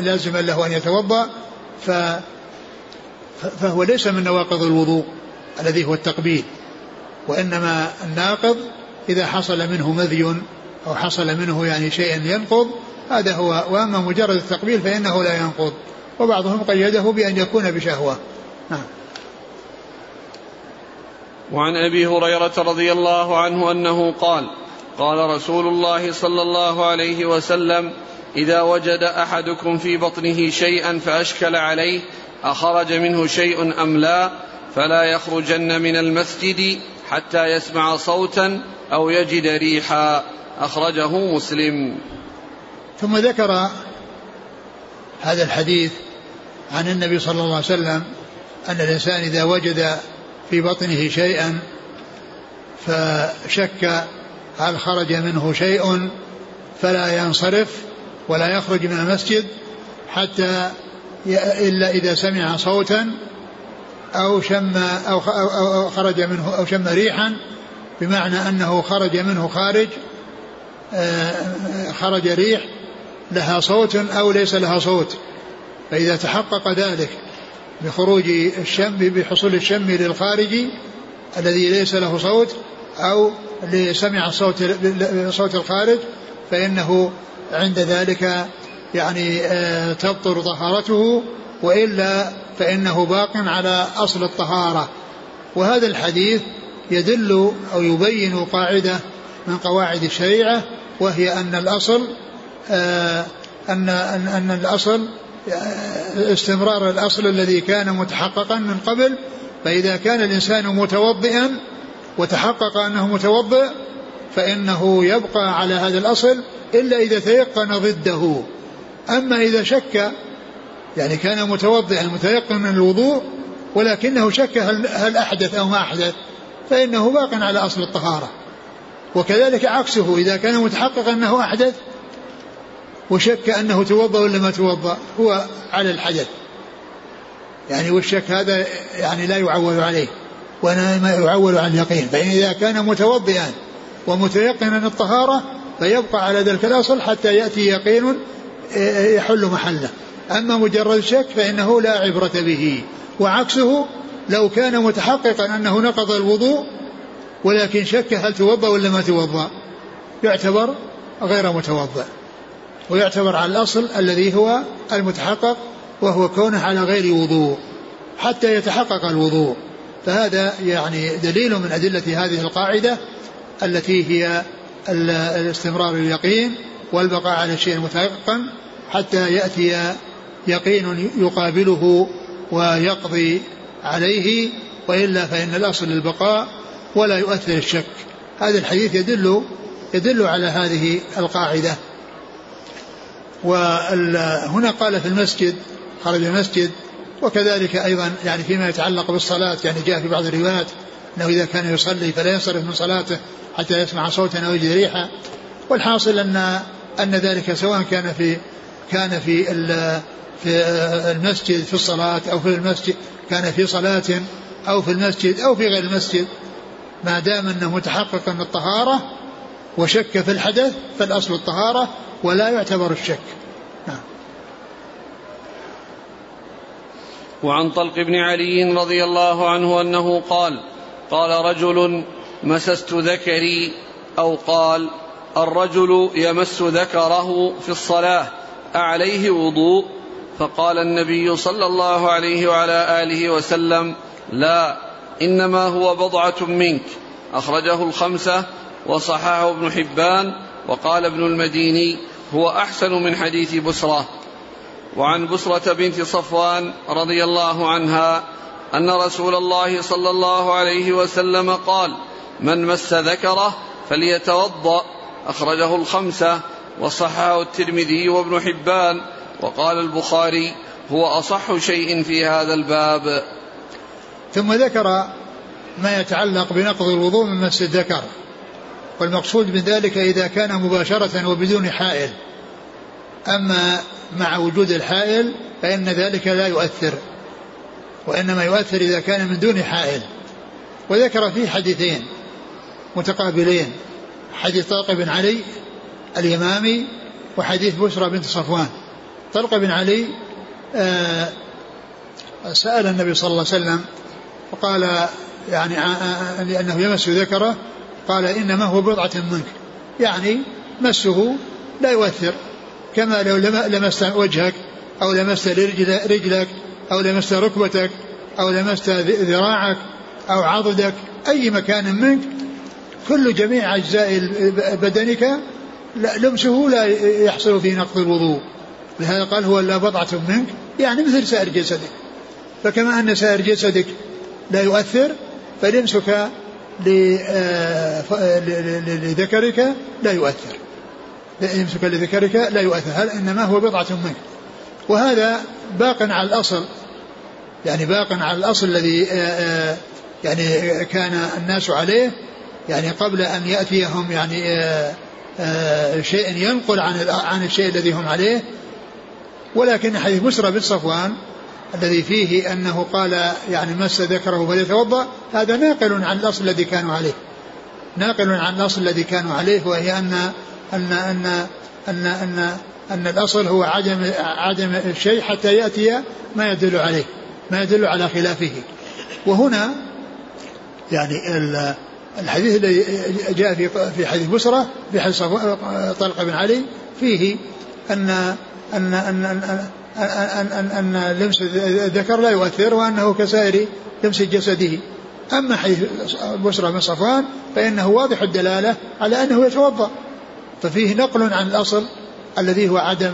لازما له أن يتوضأ ف فهو ليس من نواقض الوضوء الذي هو التقبيل وإنما الناقض إذا حصل منه مذي أو حصل منه يعني شيء ينقض هذا هو وأما مجرد التقبيل فإنه لا ينقض. وبعضهم قيده بأن يكون بشهوة. نعم. وعن أبي هريرة رضي الله عنه أنه قال قال رسول الله صلى الله عليه وسلم إذا وجد أحدكم في بطنه شيئا فأشكل عليه أخرج منه شيء أم لا فلا يخرجن من المسجد حتى يسمع صوتا أو يجد ريحا أخرجه مسلم. ثم ذكر هذا الحديث عن النبي صلى الله عليه وسلم أن الإنسان إذا وجد في بطنه شيئا فشك هل خرج منه شيء فلا ينصرف ولا يخرج من المسجد حتى إلا إذا سمع صوتا أو شم أو أو خرج منه أو شم ريحا بمعنى أنه خرج منه خارج آه، خرج ريح لها صوت أو ليس لها صوت. فإذا تحقق ذلك بخروج الشم بحصول الشم للخارج الذي ليس له صوت أو لسمع صوت صوت الخارج فإنه عند ذلك يعني آه، تبطل طهارته وإلا فإنه باق على أصل الطهارة. وهذا الحديث يدل أو يبين قاعدة من قواعد الشريعة وهي أن الأصل آه، أن أن أن الأصل آه، استمرار الأصل الذي كان متحققا من قبل فإذا كان الإنسان متوضئا وتحقق أنه متوضئ فإنه يبقى على هذا الأصل إلا إذا تيقن ضده. أما إذا شك يعني كان متوضئا متيقن من الوضوء ولكنه شك هل, هل أحدث أو ما أحدث. فإنه باق على أصل الطهارة. وكذلك عكسه إذا كان متحققا أنه أحدث وشك أنه توضأ ولا ما توضأ هو على الحدث. يعني والشك هذا يعني لا يعول عليه وإنما يعول على اليقين. فإن إذا كان متوضئا ومتيقنا الطهارة فيبقى على ذلك الأصل حتى يأتي يقين يحل محله. أما مجرد شك فإنه لا عبرة به. وعكسه لو كان متحققا أنه نقض الوضوء ولكن شك هل توضأ ولا ما توضأ يعتبر غير متوضأ ويعتبر على الأصل الذي هو المتحقق وهو كونه على غير وضوء حتى يتحقق الوضوء. فهذا يعني دليل من أدلة هذه القاعدة التي هي الاستمرار اليقين والبقاء على الشيء المتيقن حتى يأتي يقين يقابله ويقضي عليه وإلا فإن الأصل البقاء ولا يؤثر الشك. هذا الحديث يدل يدل على هذه القاعدة. وهنا قال في المسجد خرج المسجد وكذلك أيضا يعني فيما يتعلق بالصلاة يعني جاء في بعض الروايات أنه إذا كان يصلي فلا ينصرف من صلاته حتى يسمع صوتا أو يجد ريحا. والحاصل أن أن ذلك سواء كان في كان في في المسجد في الصلاة أو في المسجد كان في صلاة أو في المسجد أو في غير المسجد. ما دام أنه متحقق من الطهارة وشك في الحدث فالأصل الطهارة ولا يعتبر الشك. نعم. وعن طلق بن علي رضي الله عنه أنه قال قال رجل مسست ذكري. أو قال الرجل يمس ذكره في الصلاة. أعليه وضوء فقال النبي صلى الله عليه وعلى آله وسلم لا إنما هو بضعة منك. أخرجه الخمسة وصححه ابن حبان وقال ابن المديني هو أحسن من حديث بسرة. وعن بسرة بنت صفوان رضي الله عنها أن رسول الله صلى الله عليه وسلم قال من مس ذكره فليتوضأ. أخرجه الخمسة وصححه الترمذي وابن حبان وقال البخاري هو أصح شيء في هذا الباب. ثم ذكر ما يتعلق بنقض الوضوء من مس الذكر والمقصود من ذلك إذا كان مباشرة وبدون حائل. أما مع وجود الحائل فإن ذلك لا يؤثر وإنما يؤثر إذا كان من دون حائل. وذكر فيه حديثين متقابلين حديث طلق بن علي الإمامي وحديث بشرى بنت صفوان. طلق بن علي آه، سأل النبي صلى الله عليه وسلم وقال يعني آه، آه، لأنه يمس ذكره قال إنما هو بضعة منك. يعني مسه لا يؤثر كما لو لمست وجهك أو لمست رجلك أو لمست ركبتك أو لمست ذراعك أو عضدك أي مكان منك كل جميع أجزاء بدنك لمسه لا يحصل فيه نقض الوضوء. لهذا قال هو لا بضعة منك. يعني مثل سائر جسدك. فكما أن سائر جسدك لا يؤثر فلمسك آه، لذكرك لا يؤثر. يمسك لذكرك لا يؤثر. هل إنما هو بضعة منك. وهذا باق على الأصل. يعني باق على الأصل الذي آه، آه، يعني كان الناس عليه. يعني قبل أن يأتيهم يعني شيء ينقل عن عن الشيء الذي هم عليه. ولكن حديث مسرى بن صفوان الذي فيه أنه قال يعني مس ذكره فليتوضأ هذا ناقل عن الأصل الذي كانوا عليه. ناقل عن الأصل الذي كانوا عليه وهي أن أن أن أن أن, أن الأصل هو عدم عدم الشيء حتى يأتي ما يدل عليه ما يدل على خلافه. وهنا يعني الحديث الذي جاء في في حديث بسرة في حديث طلق بن علي فيه أن أن أن أن أن, أن, أن لمس الذكر لا يؤثر وأنه كسائر لمس جسده. أما حديث بسرة بن صفوان فإنه واضح الدلالة على أنه يتوضأ. ففيه نقل عن الأصل الذي هو عدم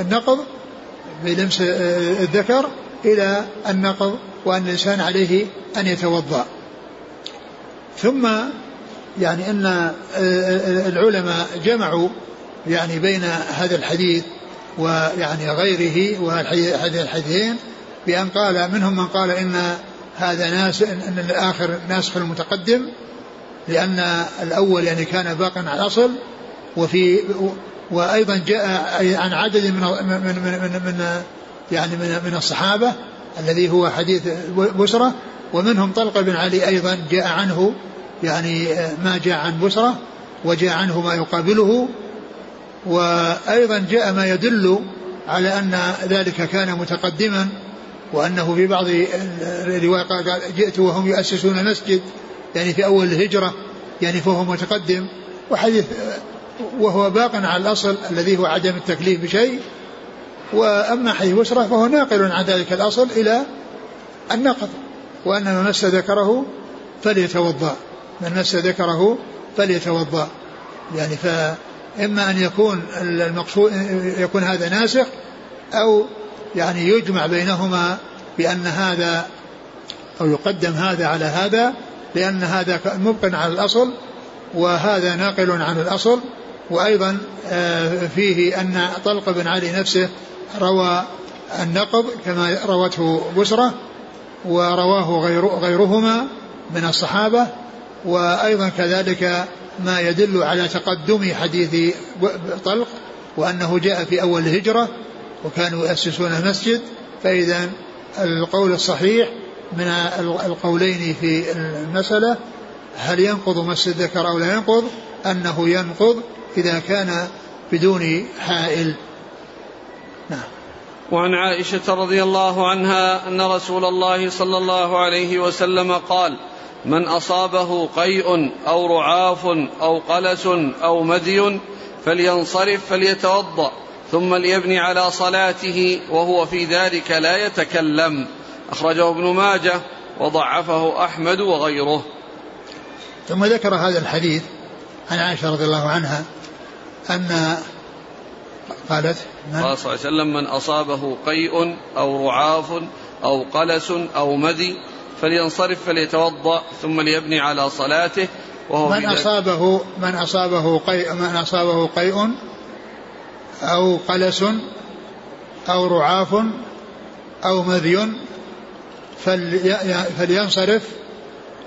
النقض بلمس الذكر إلى النقض وأن الإنسان عليه أن يتوضأ. ثم يعني أن العلماء جمعوا يعني بين هذا الحديث ويعني غيره والحديثين بأن قال منهم من قال إن هذا ناس أن الآخر ناسخ المتقدم لأن الأول يعني كان باقا على الأصل وفي وأيضا جاء عن عدد من من من, من, من يعني من, من الصحابة الذي هو حديث بسرة ومنهم طلق بن علي أيضا جاء عنه يعني ما جاء عن بسرة وجاء عنه ما يقابله وأيضا جاء ما يدل على أن ذلك كان متقدما وأنه في بعض الروايات قال جئت وهم يؤسسون مسجد يعني في أول الهجرة يعني فهو متقدم وحديث وهو باق على الأصل الذي هو عدم التكليف بشيء وأما حديث بسرة فهو ناقل عن ذلك الأصل إلى النقض. وأن من مس ذكره فليتوضأ. من مس ذكره فليتوضأ. يعني فإما أن يكون المقصود يكون هذا ناسخ أو يعني يجمع بينهما بأن هذا أو يقدم هذا على هذا لأن هذا مبق على الأصل وهذا ناقل عن الأصل. وأيضا آه، فيه أن طلق بن علي نفسه روى النقض كما روته بسرة ورواه غير غيرهما من الصحابة وأيضا كذلك ما يدل على تقدم حديث طلق وأنه جاء في أول الهجرة وكانوا يؤسسون المسجد فإذا القول الصحيح من القولين في المسألة هل ينقض مس الذكر أو لا ينقض؟ أنه ينقض إذا كان بدون حائل. وعن عائشة رضي الله عنها أن رسول الله صلى الله عليه وسلم قال من أصابه قيء أو رعاف أو قلس أو مدي فلينصرف فليتوضأ ثم ليبني على صلاته وهو في ذلك لا يتكلم أخرجه ابن ماجه وضعفه أحمد وغيره. ثم ذكر هذا الحديث عن عائشة رضي الله عنها أن قالت من؟ قال صلى الله عليه وسلم من أصابه قيء أو رعاف أو قلس أو مدي فلينصرف فليتوضأ ثم ليبني على صلاته وهو من أصابه من أصابه قيء من أصابه قيء أو قلس أو رعاف أو مذي فلينصرف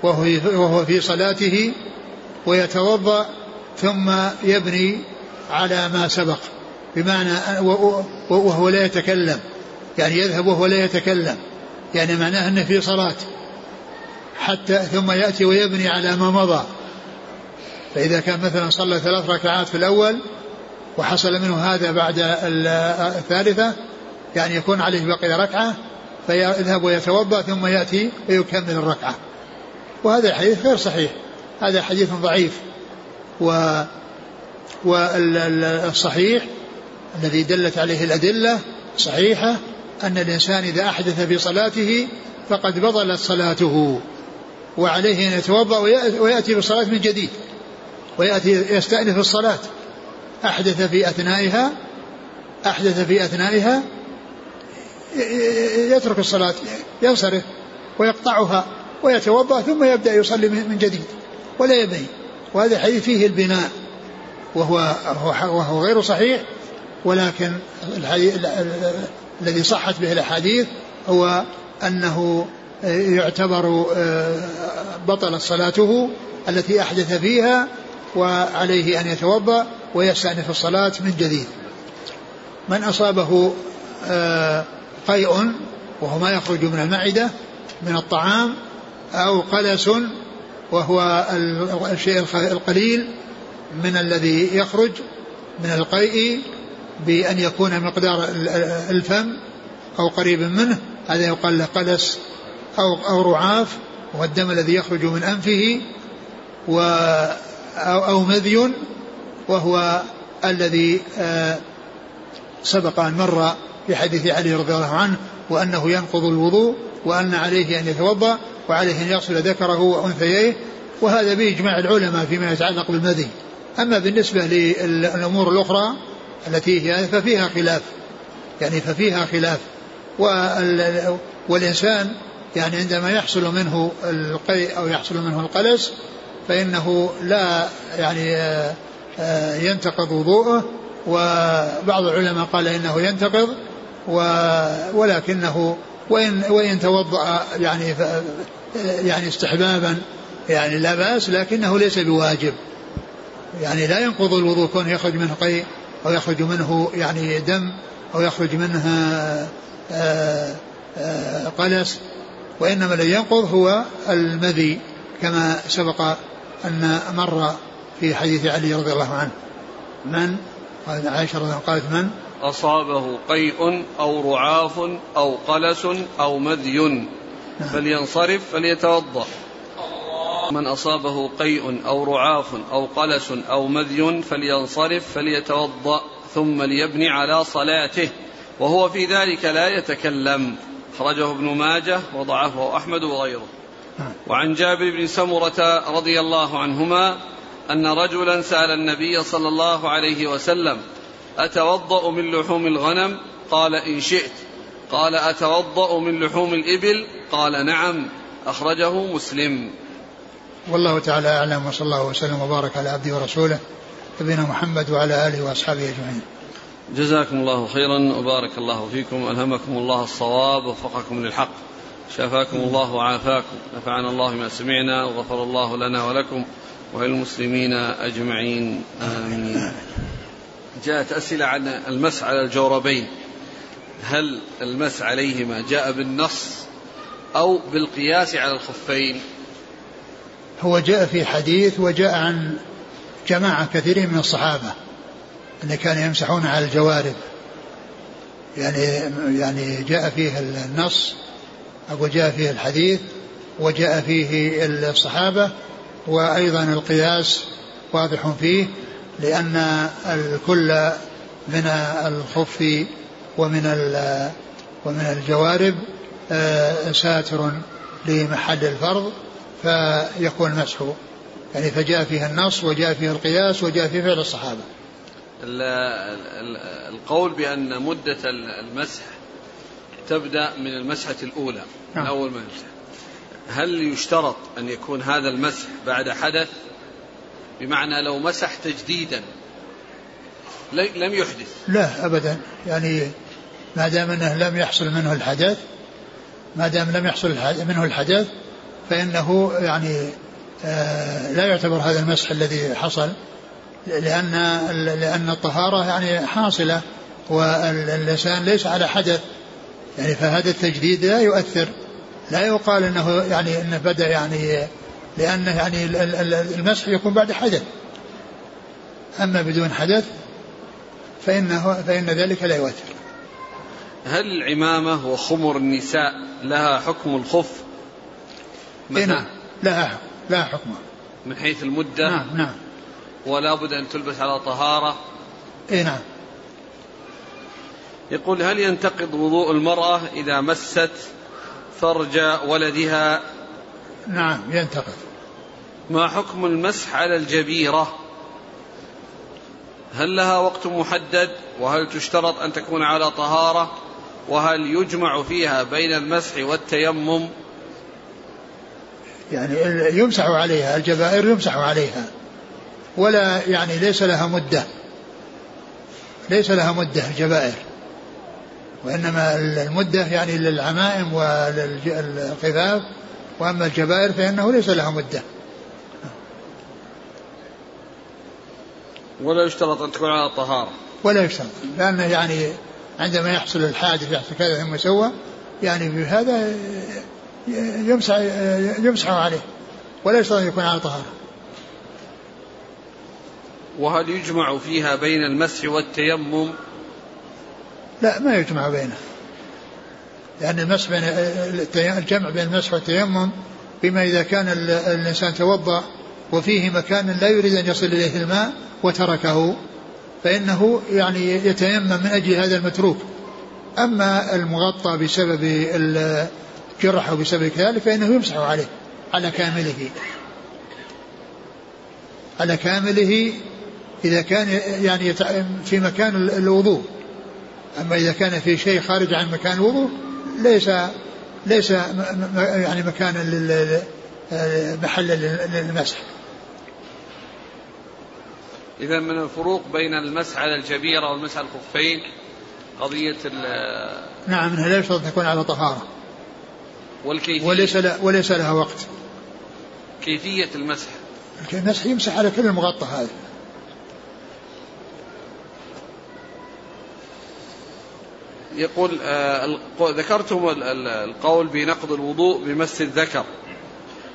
وهو في صلاته ويتوضأ ثم يبني على ما سبق. بمعنى وهو لا يتكلم. يعني يذهب وهو لا يتكلم. يعني معناه أنه في صلاة. حتى ثم يأتي ويبني على ما مضى. فإذا كان مثلا صلى ثلاث ركعات في الأول وحصل منه هذا بعد الثالثة يعني يكون عليه بقي ركعة فيذهب ويتوضأ ثم يأتي ويكمل الركعة. وهذا الحديث غير صحيح. هذا حديث ضعيف. و والصحيح الذي دلت عليه الأدلة صحيحة أن الإنسان إذا أحدث في صلاته فقد بطلت صلاته وعليه أن يتوضأ ويأتي بالصلاة من جديد ويأتي يستأنف الصلاة. أحدث في أثنائها أحدث في أثنائها يترك الصلاة ينصرف ويقطعها ويتوضأ ثم يبدأ يصلي من جديد ولا يبني وهذا الحديث فيه البناء وهو وهو غير صحيح. ولكن الذي صحت به الأحاديث هو أنه يعتبر آه، بطلت صلاته التي أحدث فيها وعليه أن يتوضأ ويستأنف الصلاة من جديد. من أصابه آه، قيء وهو ما يخرج من المعدة من الطعام أو قلس وهو الشيء القليل من الذي يخرج من القيء بأن يكون مقدار الفم أو قريب منه هذا يقال له قلس أو أو رعاف وهو الدم الذي يخرج من أنفه و أو, أو مذي وهو الذي آه، سبق أن مر في حديث علي رضي الله عنه وأنه ينقض الوضوء وأن عليه أن يتوضأ وعليه أن يغسل ذكره وأنثييه وهذا بإجماع العلماء فيما يتعلق بالمذي. أما بالنسبة للأمور الأخرى التي هي ففيها خلاف. يعني ففيها خلاف. والإنسان يعني عندما يحصل منه القيء أو يحصل منه القلس فإنه لا يعني آه، ينتقض وضوءه. وبعض العلماء قال إنه ينتقض. ولكنه وإن وإن توضأ يعني يعني استحبابا يعني لا بأس لكنه ليس بواجب. يعني لا ينقض الوضوء كون يخرج منه قيء. أو يخرج منه يعني دم أو يخرج منه آه، آه، قلس. وإنما الذي ينقض هو المذي كما سبق أن مر في حديث علي رضي الله عنه. من؟ قال عائشة رضي الله قالت من؟ أصابه قيء أو رعاف أو قلس أو مذي. نعم. فلينصرف فليتوضأ. من أصابه قيء أو رعاف أو قلس أو مذي فلينصرف فليتوضأ ثم ليبني على صلاته وهو في ذلك لا يتكلم. أخرجه ابن ماجه وضعفه أحمد وغيره. وعن جابر بن سمرة رضي الله عنهما أن رجلا سأل النبي صلى الله عليه وسلم أتوضأ من لحوم الغنم؟ قال إن شئت. قال أتوضأ من لحوم الإبل؟ قال نعم. أخرجه مسلم. والله تعالى أعلم وصلى الله وسلم وبارك على عبده ورسوله نبينا محمد وعلى آله وأصحابه أجمعين. جزاكم الله خيرا وبارك الله فيكم ألهمكم الله الصواب ووفقكم للحق شافاكم الله وعافاكم نفعنا الله ما سمعنا وغفر الله لنا ولكم وللمسلمين أجمعين آمين. جاءت أسئلة عن المس على الجوربين هل المس عليهما جاء بالنص أو بالقياس على الخفين؟ هو جاء في حديث وجاء عن جماعة كثيرين من الصحابة أن كانوا يمسحون على الجوارب. يعني يعني جاء فيه النص أو جاء فيه الحديث وجاء فيه الصحابة وأيضا القياس واضح فيه لأن الكل من الخف ومن ومن الجوارب آه، ساتر لمحل الفرض. فيكون مسحه يعني فجاء فيه النص وجاء فيه القياس وجاء فيه فعل الصحابة. القول بأن مدة المسح تبدأ من المسحة الأولى نعم. من أول ما يمسح. هل يشترط أن يكون هذا المسح بعد حدث؟ بمعنى لو مسح تجديدا لم يحدث. لا أبدا. يعني ما دام أنه لم يحصل منه الحدث ما دام لم يحصل منه الحدث فإنه يعني آه لا يعتبر هذا المسح الذي حصل لأن لأن الطهارة يعني حاصلة واللسان ليس على حدث. يعني فهذا التجديد لا يؤثر. لا يقال إنه يعني إنه بدأ يعني لأنه يعني المسح يكون بعد حدث. أما بدون حدث فإنه فإن ذلك لا يؤثر. هل العمامة وخمر النساء لها حكم الخف؟ إيه نعم. لها لها حكم من حيث المدة؟ نعم نعم. ولا بد أن تلبس على طهارة؟ اي نعم. يقول هل ينتقض وضوء المرأة إذا مست فرج ولدها؟ نعم ينتقد ما حكم المسح على الجبيرة؟ هل لها وقت محدد؟ وهل تشترط أن تكون على طهارة؟ وهل يجمع فيها بين المسح والتيمم؟ يعني يمسح عليها الجبائر يمسح عليها. ولا يعني ليس لها مدة. ليس لها مدة الجبائر. وإنما المدة يعني للعمائم وللخفاف وأما الجبائر فإنه ليس لها مدة. ولا يشترط أن تكون على طهارة. ولا يشترط. لأنه يعني عندما يحصل الحادث يحصل كذا ثم سوى يعني بهذا يمسح يمسح عليه ولا يشترط أن يكون على طهارة. وهل يجمع فيها بين المسح والتيمم؟ لا ما يجمع بينه. لأن المسح بين الجمع بين المسح والتيمم بما إذا كان الإنسان توضأ وفيه مكان لا يريد أن يصل إليه الماء وتركه فإنه يعني يتيمم من أجل هذا المتروك. أما المغطى بسبب أو بسبب كذلك فإنه يمسح عليه على كامله. على كامله إذا كان يعني في مكان الوضوء. أما إذا كان في شيء خارج عن مكان الوضوء ليس ليس يعني مكان محل للمسح إذا من الفروق بين المسح على الجبيرة والمسح على الخفين قضية نعم إنها لا يشترط تكون على طهارة. والكيفية. وليس وليس لها وقت. كيفية المسح. المسح يمسح على كل المغطى هذا يقول آه ذكرتم القول بنقض الوضوء بمس الذكر.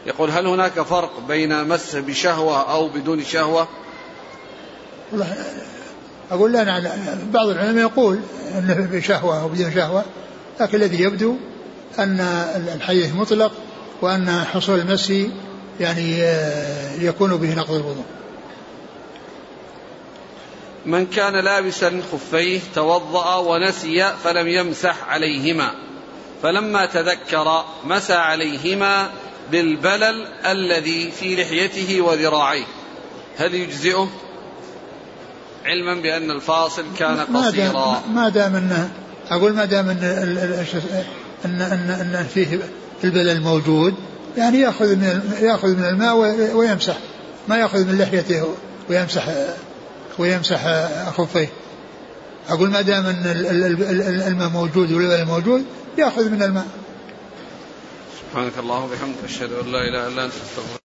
يقول هل هناك فرق بين مس بشهوة أو بدون شهوة؟ والله أقول لا بعض العلماء يقول أنه بشهوة أو بدون شهوة لكن الذي يبدو أن الحديث مطلق وأن حصول المس يعني آه، يكون به نقض الوضوء. من كان لابسا خفيه توضأ ونسي فلم يمسح عليهما. فلما تذكر مسى عليهما بالبلل الذي في لحيته وذراعيه. هل يجزئه؟ علما بأن الفاصل كان قصيرا. ما دام أنه أقول ما دام ان ان أن, فيه البلل موجود يعني يأخذ من يأخذ من الماء ويمسح ما يأخذ من لحيته ويمسح ويمسح خفيه. أقول ما دام أن الماء موجود والبلل موجود يأخذ من الماء. سبحانك اللهم وبحمدك أشهد أن لا إله إلا أنت أستغفرك.